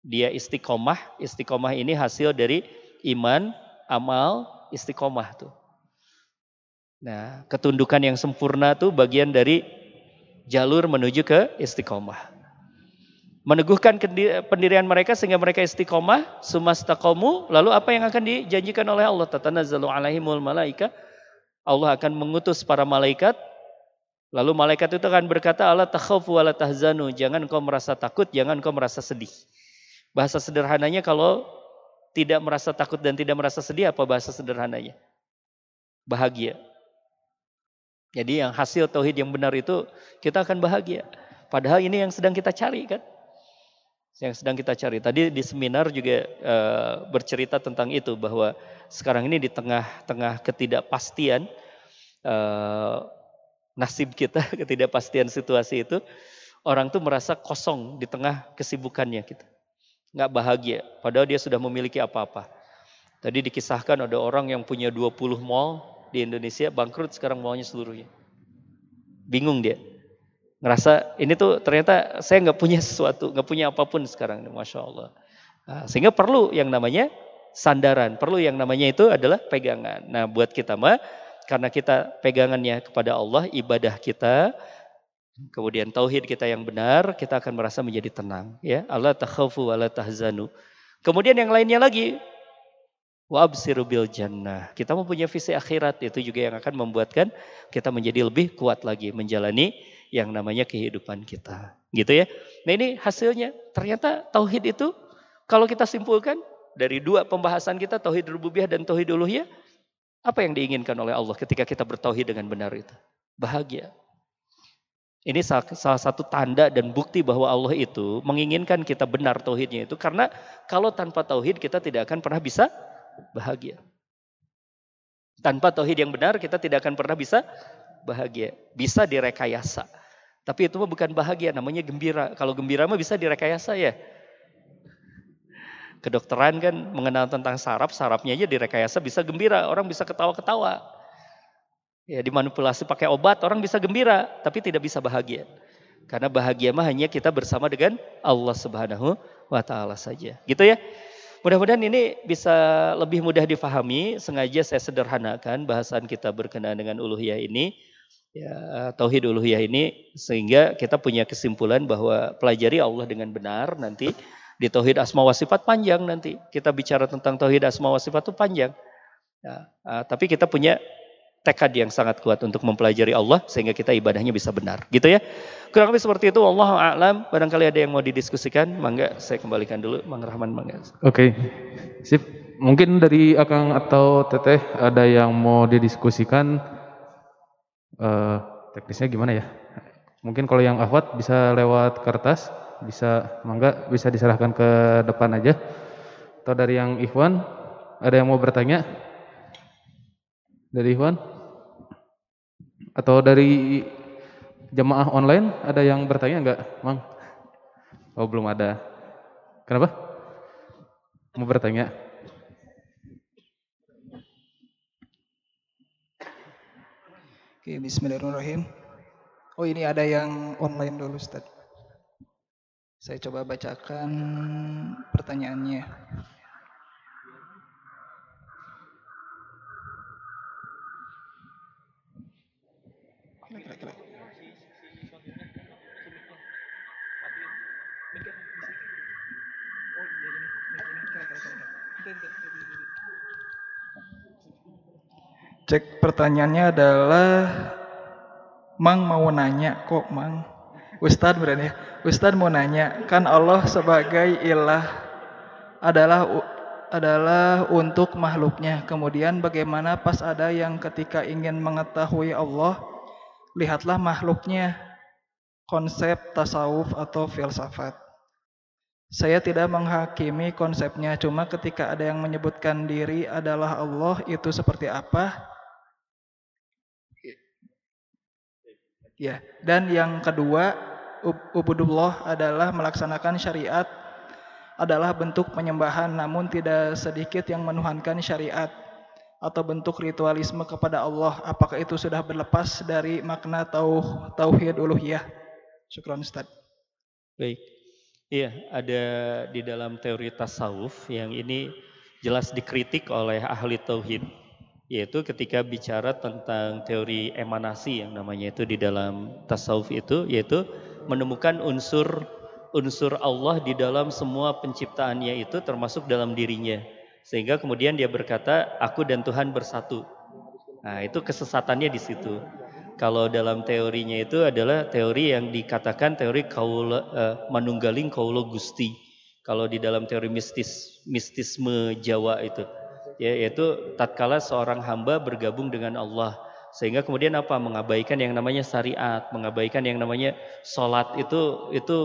dia istiqomah. Istiqomah ini hasil dari iman, amal istiqomah tuh. Nah, ketundukan yang sempurna tuh bagian dari jalur menuju ke istiqomah. Meneguhkan pendirian mereka sehingga mereka istiqomah, sumastaqamu, lalu apa yang akan dijanjikan oleh Allah? Tatanazzalu alaihimul malaika. Allah akan mengutus para malaikat Lalu malaikat itu akan berkata Allah takhafu wa la tahzanu, jangan kau merasa takut, jangan kau merasa sedih. Bahasa sederhananya kalau tidak merasa takut dan tidak merasa sedih apa bahasa sederhananya? Bahagia. Jadi yang hasil tauhid yang benar itu kita akan bahagia. Padahal ini yang sedang kita cari kan? Yang sedang kita cari. Tadi di seminar juga e, bercerita tentang itu bahwa sekarang ini di tengah-tengah ketidakpastian e, nasib kita, <laughs> ketidakpastian situasi itu, orang tuh merasa kosong di tengah kesibukannya kita nggak bahagia. Padahal dia sudah memiliki apa-apa. Tadi dikisahkan ada orang yang punya 20 mall di Indonesia bangkrut sekarang mallnya seluruhnya. Bingung dia. Ngerasa ini tuh ternyata saya nggak punya sesuatu, nggak punya apa pun sekarang. Masya Allah. Nah, sehingga perlu yang namanya sandaran. Perlu yang namanya itu adalah pegangan. Nah buat kita mah karena kita pegangannya kepada Allah, ibadah kita, Kemudian tauhid kita yang benar, kita akan merasa menjadi tenang. Ya, Allah takhafu wa la tahzanu. Kemudian yang lainnya lagi, wa absiru bil jannah. Kita mempunyai visi akhirat itu juga yang akan membuatkan kita menjadi lebih kuat lagi menjalani yang namanya kehidupan kita. Gitu ya. Nah ini hasilnya. Ternyata tauhid itu kalau kita simpulkan dari dua pembahasan kita tauhid rububiyah dan tauhid uluhiyah, apa yang diinginkan oleh Allah ketika kita bertauhid dengan benar itu? Bahagia. Ini salah satu tanda dan bukti bahwa Allah itu menginginkan kita benar tauhidnya itu karena kalau tanpa tauhid kita tidak akan pernah bisa bahagia. Tanpa tauhid yang benar kita tidak akan pernah bisa bahagia. Bisa direkayasa. Tapi itu bukan bahagia, namanya gembira. Kalau gembira mah bisa direkayasa ya. Kedokteran kan mengenal tentang saraf, sarafnya aja direkayasa bisa gembira, orang bisa ketawa-ketawa. Ya dimanipulasi pakai obat orang bisa gembira tapi tidak bisa bahagia. Karena bahagia mah hanya kita bersama dengan Allah Subhanahu wa taala saja. Gitu ya. Mudah-mudahan ini bisa lebih mudah difahami. Sengaja saya sederhanakan bahasan kita berkenaan dengan uluhiyah ini. Ya, tauhid uluhiyah ini sehingga kita punya kesimpulan bahwa pelajari Allah dengan benar nanti di tauhid asma wa sifat panjang nanti. Kita bicara tentang tauhid asma wa sifat itu panjang. Ya, uh, tapi kita punya tekad yang sangat kuat untuk mempelajari Allah sehingga kita ibadahnya bisa benar. Gitu ya. Kurang lebih seperti itu. Allah a'lam. Barangkali ada yang mau didiskusikan, mangga saya kembalikan dulu Mang Rahman mangga. Oke. Okay. Sip. Mungkin dari Akang atau Teteh ada yang mau didiskusikan uh, teknisnya gimana ya? Mungkin kalau yang ahwat bisa lewat kertas, bisa mangga bisa diserahkan ke depan aja. Atau dari yang Ikhwan ada yang mau bertanya? Dari Ikhwan? Atau dari jemaah online ada yang bertanya enggak, Mang? Oh, belum ada. Kenapa? Mau bertanya? Oke, bismillahirrahmanirrahim. Oh, ini ada yang online dulu, Ustaz. Saya coba bacakan pertanyaannya. Cek pertanyaannya adalah Mang mau nanya kok Mang? Ustadz berani ya. Ustadz mau nanya kan Allah sebagai ilah adalah adalah untuk makhluknya. Kemudian bagaimana pas ada yang ketika ingin mengetahui Allah lihatlah makhluknya. Konsep tasawuf atau filsafat. Saya tidak menghakimi konsepnya, cuma ketika ada yang menyebutkan diri adalah Allah, itu seperti apa? Ya, dan yang kedua, ubudullah adalah melaksanakan syariat adalah bentuk penyembahan namun tidak sedikit yang menuhankan syariat atau bentuk ritualisme kepada Allah. Apakah itu sudah berlepas dari makna tauh, tauhid uluhiyah? Syukran Ustaz. Baik. Iya, ada di dalam teori tasawuf yang ini jelas dikritik oleh ahli tauhid yaitu ketika bicara tentang teori emanasi yang namanya itu di dalam tasawuf itu yaitu menemukan unsur unsur Allah di dalam semua penciptaannya itu termasuk dalam dirinya. Sehingga kemudian dia berkata aku dan Tuhan bersatu. Nah itu kesesatannya di situ. Kalau dalam teorinya itu adalah teori yang dikatakan teori kaula, uh, manunggaling kaulo gusti. Kalau di dalam teori mistis mistisme Jawa itu ya, yaitu tatkala seorang hamba bergabung dengan Allah sehingga kemudian apa mengabaikan yang namanya syariat, mengabaikan yang namanya sholat itu itu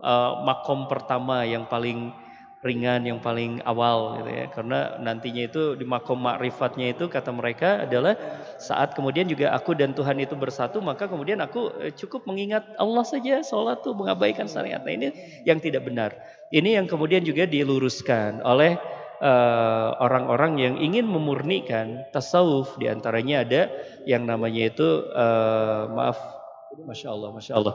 uh, makom pertama yang paling ringan yang paling awal gitu ya. Karena nantinya itu di makom makrifatnya itu kata mereka adalah saat kemudian juga aku dan Tuhan itu bersatu maka kemudian aku eh, cukup mengingat Allah saja sholat tuh mengabaikan syariat. Nah ini yang tidak benar. Ini yang kemudian juga diluruskan oleh eh, orang-orang uh, yang ingin memurnikan tasawuf di antaranya ada yang namanya itu uh, maaf Masya Allah, Masya Allah.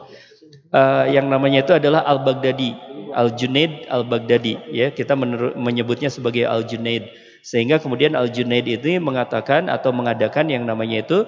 Uh, yang namanya itu adalah Al-Baghdadi, Al-Junaid Al-Baghdadi. Ya, kita menyebutnya sebagai Al-Junaid. Sehingga kemudian Al-Junaid itu mengatakan atau mengadakan yang namanya itu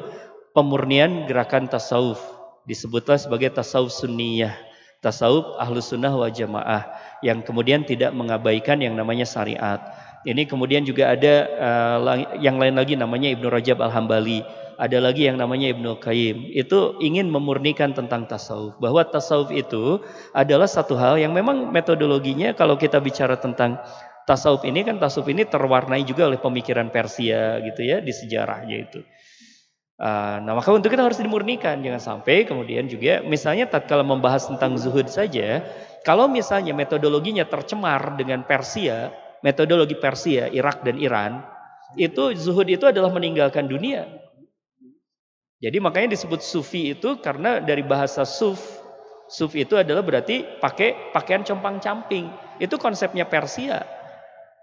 pemurnian gerakan tasawuf. Disebutlah sebagai tasawuf sunniyah. Tasawuf ahlus sunnah wa jamaah. Yang kemudian tidak mengabaikan yang namanya syariat. Ini kemudian juga ada uh, yang lain lagi namanya Ibnu Rajab Al-Hambali ada lagi yang namanya Ibnu Qayyim. Itu ingin memurnikan tentang tasawuf. Bahwa tasawuf itu adalah satu hal yang memang metodologinya kalau kita bicara tentang tasawuf ini kan tasawuf ini terwarnai juga oleh pemikiran Persia gitu ya di sejarahnya itu. Uh, nah maka untuk kita harus dimurnikan jangan sampai kemudian juga misalnya tatkala membahas tentang zuhud saja kalau misalnya metodologinya tercemar dengan Persia metodologi Persia Irak dan Iran itu zuhud itu adalah meninggalkan dunia jadi makanya disebut sufi itu karena dari bahasa suf. Suf itu adalah berarti pakai pakaian compang-camping. Itu konsepnya Persia.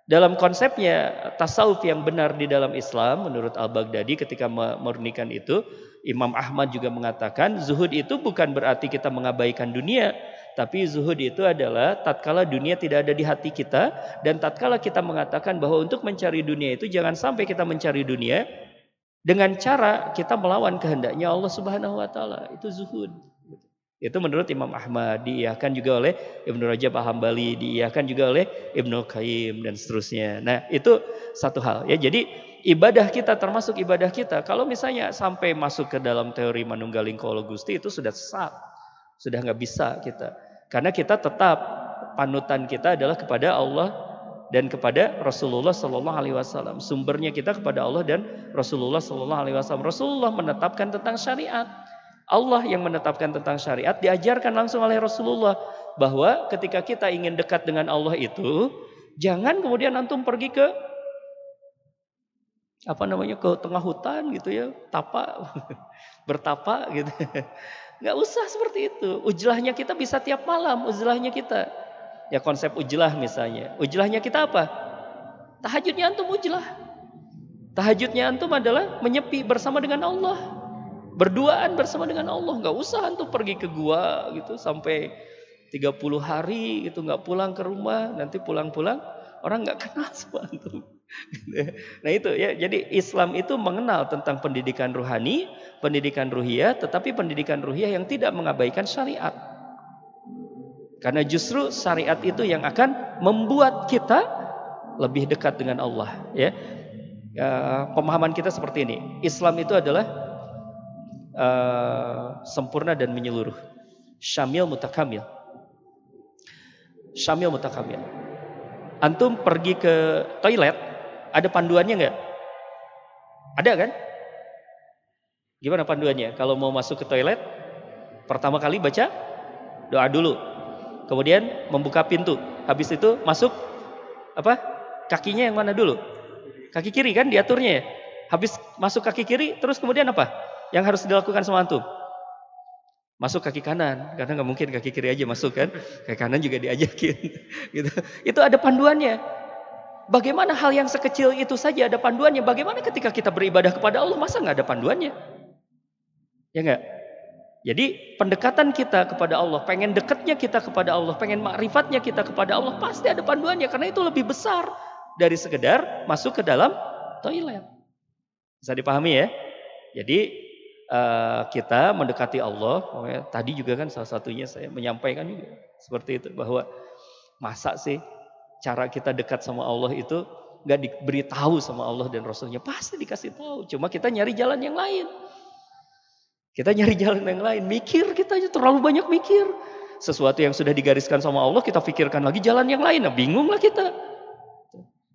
Dalam konsepnya tasawuf yang benar di dalam Islam menurut Al-Baghdadi ketika memurnikan itu Imam Ahmad juga mengatakan zuhud itu bukan berarti kita mengabaikan dunia tapi zuhud itu adalah tatkala dunia tidak ada di hati kita dan tatkala kita mengatakan bahwa untuk mencari dunia itu jangan sampai kita mencari dunia dengan cara kita melawan kehendaknya Allah Subhanahu wa taala. Itu zuhud. Itu menurut Imam Ahmad, diiyakan juga oleh Ibnu Rajab Al-Hambali, diiyakan juga oleh Ibnu Qayyim dan seterusnya. Nah, itu satu hal ya. Jadi ibadah kita termasuk ibadah kita kalau misalnya sampai masuk ke dalam teori manunggaling kolo gusti itu sudah sesat. Sudah nggak bisa kita. Karena kita tetap panutan kita adalah kepada Allah dan kepada Rasulullah Sallallahu Alaihi Wasallam. Sumbernya kita kepada Allah dan Rasulullah Sallallahu Alaihi Wasallam. Rasulullah menetapkan tentang syariat. Allah yang menetapkan tentang syariat diajarkan langsung oleh Rasulullah bahwa ketika kita ingin dekat dengan Allah itu jangan kemudian antum pergi ke apa namanya ke tengah hutan gitu ya tapa <laughs> bertapa gitu <laughs> nggak usah seperti itu ujlahnya kita bisa tiap malam ujlahnya kita Ya konsep ujlah misalnya. Ujlahnya kita apa? Tahajudnya antum ujlah. Tahajudnya antum adalah menyepi bersama dengan Allah. Berduaan bersama dengan Allah. Gak usah antum pergi ke gua gitu sampai 30 hari gitu nggak pulang ke rumah. Nanti pulang-pulang orang nggak kenal sama antum. <laughs> Nah itu ya, jadi Islam itu mengenal tentang pendidikan ruhani, pendidikan ruhiyah, tetapi pendidikan ruhiyah yang tidak mengabaikan syariat. Karena justru syariat itu yang akan membuat kita lebih dekat dengan Allah, ya. Ya, pemahaman kita seperti ini. Islam itu adalah uh, sempurna dan menyeluruh. Syamil mutakamil. Syamil mutakamil. Antum pergi ke toilet, ada panduannya nggak? Ada kan? Gimana panduannya? Kalau mau masuk ke toilet, pertama kali baca doa dulu. Kemudian membuka pintu. Habis itu masuk apa? Kakinya yang mana dulu? Kaki kiri kan diaturnya ya. Habis masuk kaki kiri, terus kemudian apa? Yang harus dilakukan sama antum? Masuk kaki kanan, karena nggak mungkin kaki kiri aja masuk kan. Kaki kanan juga diajakin. <laughs> gitu. Itu ada panduannya. Bagaimana hal yang sekecil itu saja ada panduannya? Bagaimana ketika kita beribadah kepada Allah, masa nggak ada panduannya? Ya nggak? Jadi pendekatan kita kepada Allah, pengen dekatnya kita kepada Allah, pengen makrifatnya kita kepada Allah, pasti ada panduannya karena itu lebih besar dari sekedar masuk ke dalam toilet. Bisa dipahami ya? Jadi uh, kita mendekati Allah, tadi juga kan salah satunya saya menyampaikan juga seperti itu bahwa masa sih cara kita dekat sama Allah itu nggak diberitahu sama Allah dan Rasulnya pasti dikasih tahu. Cuma kita nyari jalan yang lain. Kita nyari jalan yang lain, mikir kita aja terlalu banyak mikir. Sesuatu yang sudah digariskan sama Allah kita pikirkan lagi jalan yang lain, nah bingunglah kita.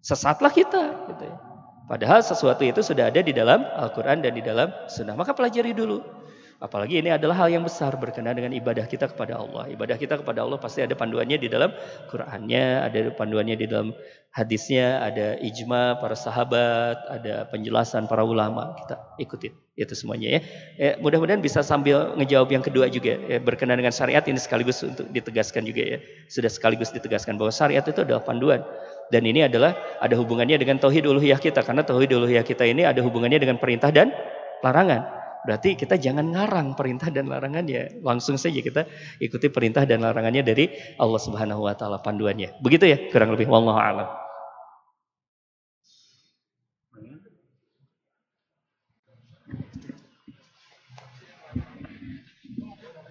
Sesatlah kita. Gitu ya. Padahal sesuatu itu sudah ada di dalam Al-Quran dan di dalam Sunnah. Maka pelajari dulu. Apalagi ini adalah hal yang besar berkenaan dengan ibadah kita kepada Allah. Ibadah kita kepada Allah pasti ada panduannya di dalam Qurannya, ada panduannya di dalam hadisnya, ada ijma para sahabat, ada penjelasan para ulama. Kita ikutin itu semuanya ya. ya mudah-mudahan bisa sambil ngejawab yang kedua juga ya, berkenaan dengan syariat ini sekaligus untuk ditegaskan juga ya. Sudah sekaligus ditegaskan bahwa syariat itu adalah panduan. Dan ini adalah ada hubungannya dengan tauhid uluhiyah kita karena tauhid uluhiyah kita ini ada hubungannya dengan perintah dan larangan. Berarti kita jangan ngarang perintah dan larangannya. Langsung saja kita ikuti perintah dan larangannya dari Allah Subhanahu wa taala panduannya. Begitu ya kurang lebih wallahu a'lam.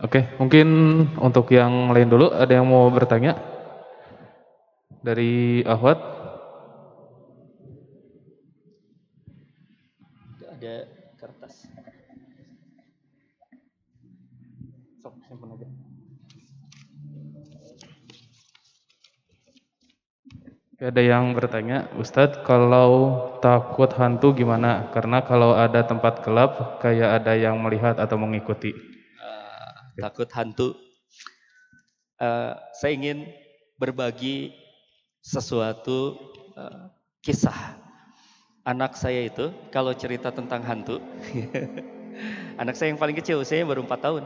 Oke, mungkin untuk yang lain dulu ada yang mau bertanya dari Ahwat? Ada yang bertanya, Ustadz kalau takut hantu gimana? Karena kalau ada tempat gelap kayak ada yang melihat atau mengikuti. Uh, takut hantu. Uh, saya ingin berbagi sesuatu uh, kisah. Anak saya itu kalau cerita tentang hantu, <laughs> anak saya yang paling kecil usianya baru 4 tahun.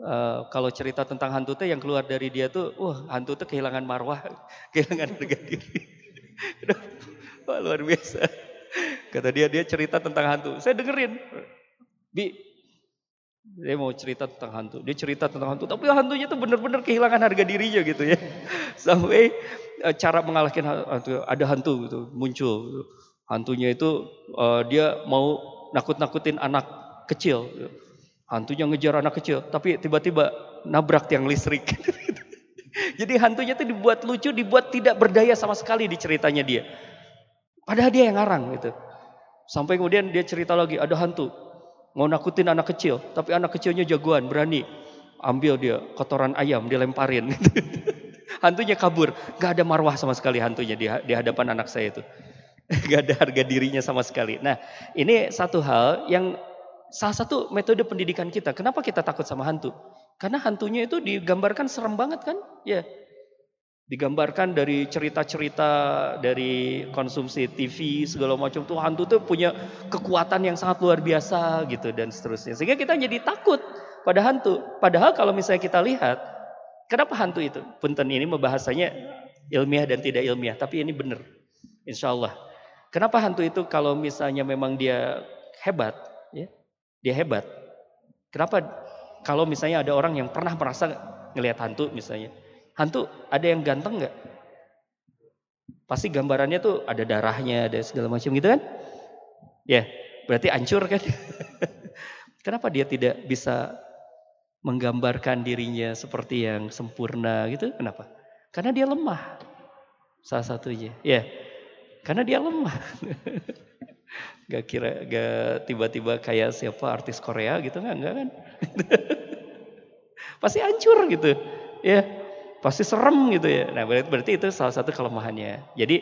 Uh, kalau cerita tentang hantu tuh yang keluar dari dia tuh, wah hantu tuh kehilangan marwah, <laughs> kehilangan harga diri. <laughs> wah luar biasa. Kata dia dia cerita tentang hantu. Saya dengerin. Bi, dia mau cerita tentang hantu. Dia cerita tentang hantu, tapi hantunya tuh benar-benar kehilangan harga dirinya gitu ya. <laughs> Sampai uh, cara mengalahkan hantu, ada hantu gitu muncul. Hantunya itu uh, dia mau nakut-nakutin anak kecil. Gitu Hantunya ngejar anak kecil, tapi tiba-tiba nabrak tiang listrik. <laughs> Jadi hantunya itu dibuat lucu, dibuat tidak berdaya sama sekali di ceritanya dia. Padahal dia yang ngarang gitu. Sampai kemudian dia cerita lagi, ada hantu. Mau nakutin anak kecil, tapi anak kecilnya jagoan, berani. Ambil dia kotoran ayam, dilemparin. <laughs> hantunya kabur. Gak ada marwah sama sekali hantunya di, hadapan anak saya itu. <laughs> Gak ada harga dirinya sama sekali. Nah ini satu hal yang salah satu metode pendidikan kita. Kenapa kita takut sama hantu? Karena hantunya itu digambarkan serem banget kan? Ya. Digambarkan dari cerita-cerita dari konsumsi TV segala macam tuh hantu tuh punya kekuatan yang sangat luar biasa gitu dan seterusnya. Sehingga kita jadi takut pada hantu. Padahal kalau misalnya kita lihat, kenapa hantu itu? Punten ini membahasanya ilmiah dan tidak ilmiah, tapi ini benar. Insya Allah. Kenapa hantu itu kalau misalnya memang dia hebat, dia hebat. Kenapa kalau misalnya ada orang yang pernah merasa ngelihat hantu misalnya. Hantu ada yang ganteng nggak? Pasti gambarannya tuh ada darahnya, ada segala macam gitu kan? Ya, berarti hancur kan? <laughs> Kenapa dia tidak bisa menggambarkan dirinya seperti yang sempurna gitu? Kenapa? Karena dia lemah. Salah satunya. Ya. Karena dia lemah. <laughs> gak kira gak tiba-tiba kayak siapa artis Korea gitu nggak enggak kan? <laughs> Pasti hancur gitu ya. Pasti serem gitu ya. Nah berarti, berarti itu salah satu kelemahannya. Jadi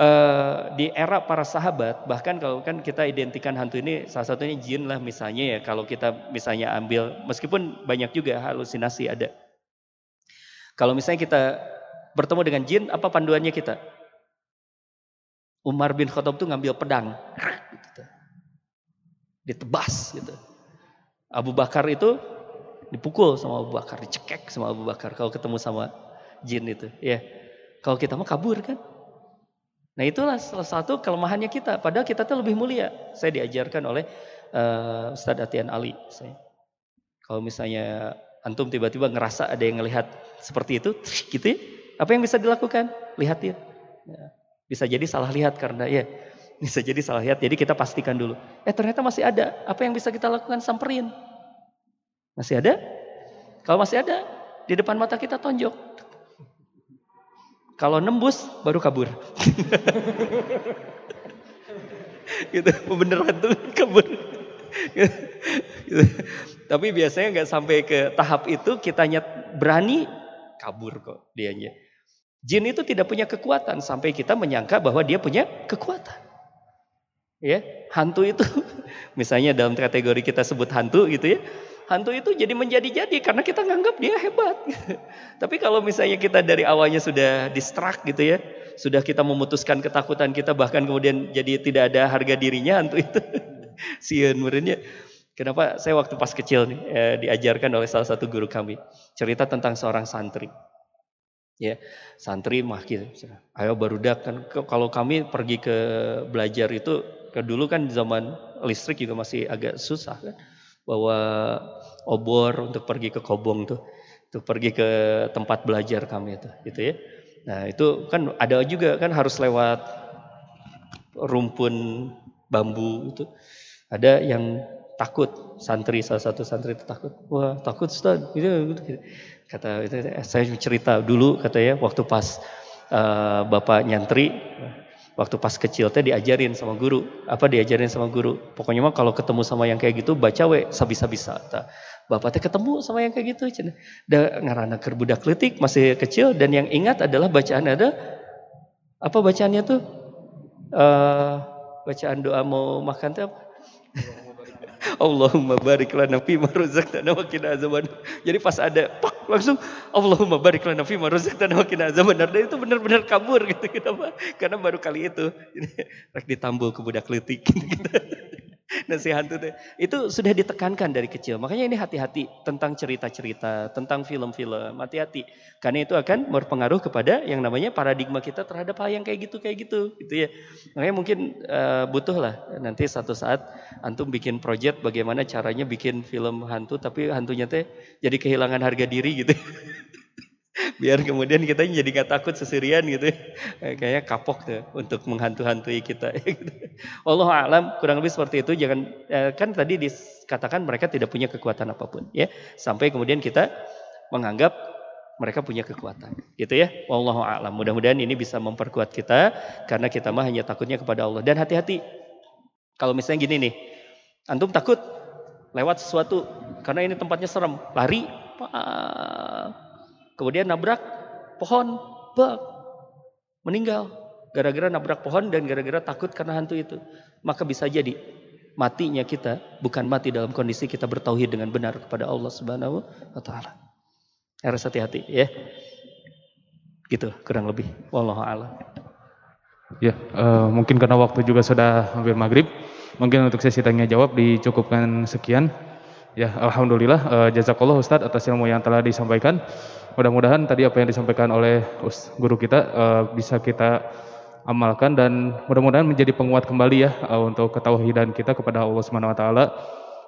uh, di era para sahabat bahkan kalau kan kita identikan hantu ini salah satunya jin lah misalnya ya kalau kita misalnya ambil meskipun banyak juga halusinasi ada. Kalau misalnya kita bertemu dengan jin apa panduannya kita Umar bin Khattab tuh ngambil pedang. Gitu. Ditebas gitu. Abu Bakar itu dipukul sama Abu Bakar, dicekek sama Abu Bakar kalau ketemu sama jin itu. Ya. Kalau kita mau kabur kan. Nah itulah salah satu kelemahannya kita. Padahal kita tuh lebih mulia. Saya diajarkan oleh uh, Ustadz Atian Ali. Saya. Kalau misalnya antum tiba-tiba ngerasa ada yang ngelihat seperti itu, gitu ya, apa yang bisa dilakukan? Lihat dia. Ya. Bisa jadi salah lihat karena ya bisa jadi salah lihat. Jadi kita pastikan dulu. Eh ternyata masih ada. Apa yang bisa kita lakukan? Samperin. Masih ada? Kalau masih ada, di depan mata kita tonjok. Kalau nembus, baru kabur. <laughs> gitu, beneran tuh kabur. gitu. <laughs> Tapi biasanya nggak sampai ke tahap itu, kita nyet berani kabur kok dianya. Jin itu tidak punya kekuatan sampai kita menyangka bahwa dia punya kekuatan. Ya, hantu itu <laughs> misalnya dalam kategori kita sebut hantu gitu ya. Hantu itu jadi menjadi-jadi karena kita nganggap dia hebat. <laughs> Tapi kalau misalnya kita dari awalnya sudah distract gitu ya, sudah kita memutuskan ketakutan kita bahkan kemudian jadi tidak ada harga dirinya hantu itu. <laughs> Sian merenya. Kenapa saya waktu pas kecil nih eh, diajarkan oleh salah satu guru kami cerita tentang seorang santri ya santri gitu. Ayo barudak kan kalau kami pergi ke belajar itu ke dulu kan zaman listrik juga masih agak susah kan bawa obor untuk pergi ke kobong tuh untuk pergi ke tempat belajar kami itu gitu ya. Nah, itu kan ada juga kan harus lewat rumpun bambu itu. Ada yang takut santri salah satu santri itu takut wah takut Ustaz gitu, gitu, gitu. Kata itu saya cerita dulu kata ya waktu pas uh, bapak nyantri waktu pas kecil teh diajarin sama guru. Apa diajarin sama guru? Pokoknya mah kalau ketemu sama yang kayak gitu baca we sabisa-bisa bapak teh ketemu sama yang kayak gitu cina. Da ngarana keur budak letik masih kecil dan yang ingat adalah bacaan ada apa bacaannya tuh? Uh, bacaan doa mau makan apa? Allahumma barik lana <laughs> fi ma razaqtana wa qina azaban. Jadi pas ada langsung Allahumma barik lana fi razaqtana wa qina azaban. Dan itu benar-benar kabur gitu kenapa? Karena baru kali itu. <laughs> Rek ditambul ke budak letik gitu. <laughs> nasihat itu itu sudah ditekankan dari kecil. Makanya ini hati-hati tentang cerita-cerita, tentang film-film, hati-hati. Karena itu akan berpengaruh kepada yang namanya paradigma kita terhadap hal yang kayak gitu kayak gitu, gitu ya. Makanya mungkin uh, butuh lah nanti satu saat antum bikin project bagaimana caranya bikin film hantu tapi hantunya teh jadi kehilangan harga diri gitu. <laughs> biar kemudian kita jadi nggak takut sesirian gitu. Ya. kayaknya kapok tuh untuk menghantu-hantui kita. <laughs> Allah alam kurang lebih seperti itu. Jangan eh, kan tadi dikatakan mereka tidak punya kekuatan apa pun ya. Sampai kemudian kita menganggap mereka punya kekuatan gitu ya. Allah alam. Mudah-mudahan ini bisa memperkuat kita karena kita mah hanya takutnya kepada Allah. Dan hati-hati kalau misalnya gini nih antum takut lewat sesuatu karena ini tempatnya serem lari Kemudian nabrak pohon, bak, meninggal. Gara-gara nabrak pohon dan gara-gara takut karena hantu itu. Maka bisa jadi matinya kita bukan mati dalam kondisi kita bertauhid dengan benar kepada Allah Subhanahu wa taala. Harus hati-hati ya. Gitu kurang lebih. Wallahu a'lam. Ya, uh, mungkin karena waktu juga sudah hampir maghrib, mungkin untuk sesi tanya jawab dicukupkan sekian. Ya, alhamdulillah uh, jazakallah Ustadz atas ilmu yang telah disampaikan. Mudah-mudahan tadi apa yang disampaikan oleh guru kita uh, bisa kita amalkan dan mudah-mudahan menjadi penguat kembali ya uh, untuk ketauhidan kita kepada Allah Subhanahu wa taala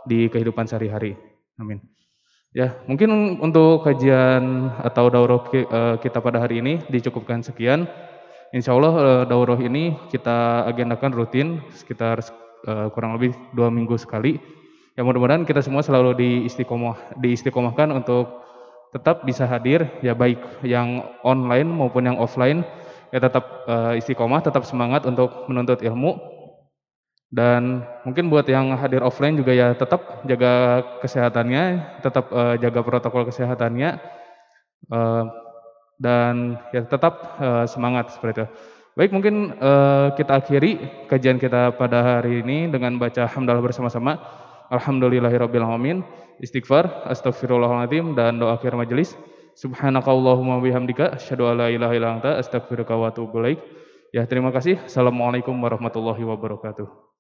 di kehidupan sehari-hari. Amin. Ya, mungkin untuk kajian atau daurah uh, kita pada hari ini dicukupkan sekian. Insya Allah daurah ini kita agendakan rutin sekitar kurang lebih dua minggu sekali. Ya mudah-mudahan kita semua selalu diistiqomah, diistiqomahkan untuk tetap bisa hadir ya baik yang online maupun yang offline ya tetap uh, istiqomah, tetap semangat untuk menuntut ilmu. Dan mungkin buat yang hadir offline juga ya tetap jaga kesehatannya, tetap uh, jaga protokol kesehatannya, uh, dan ya tetap uh, semangat seperti itu. Baik, mungkin uh, kita akhiri kajian kita pada hari ini dengan baca hamdalah bersama-sama. Alhamdulillahirrabbilalamin. Istighfar, astagfirullahaladzim, dan doa akhir majelis. Subhanakallahumma bihamdika asyhadu an la ilaha illa anta. Ya, terima kasih. Assalamualaikum warahmatullahi wabarakatuh.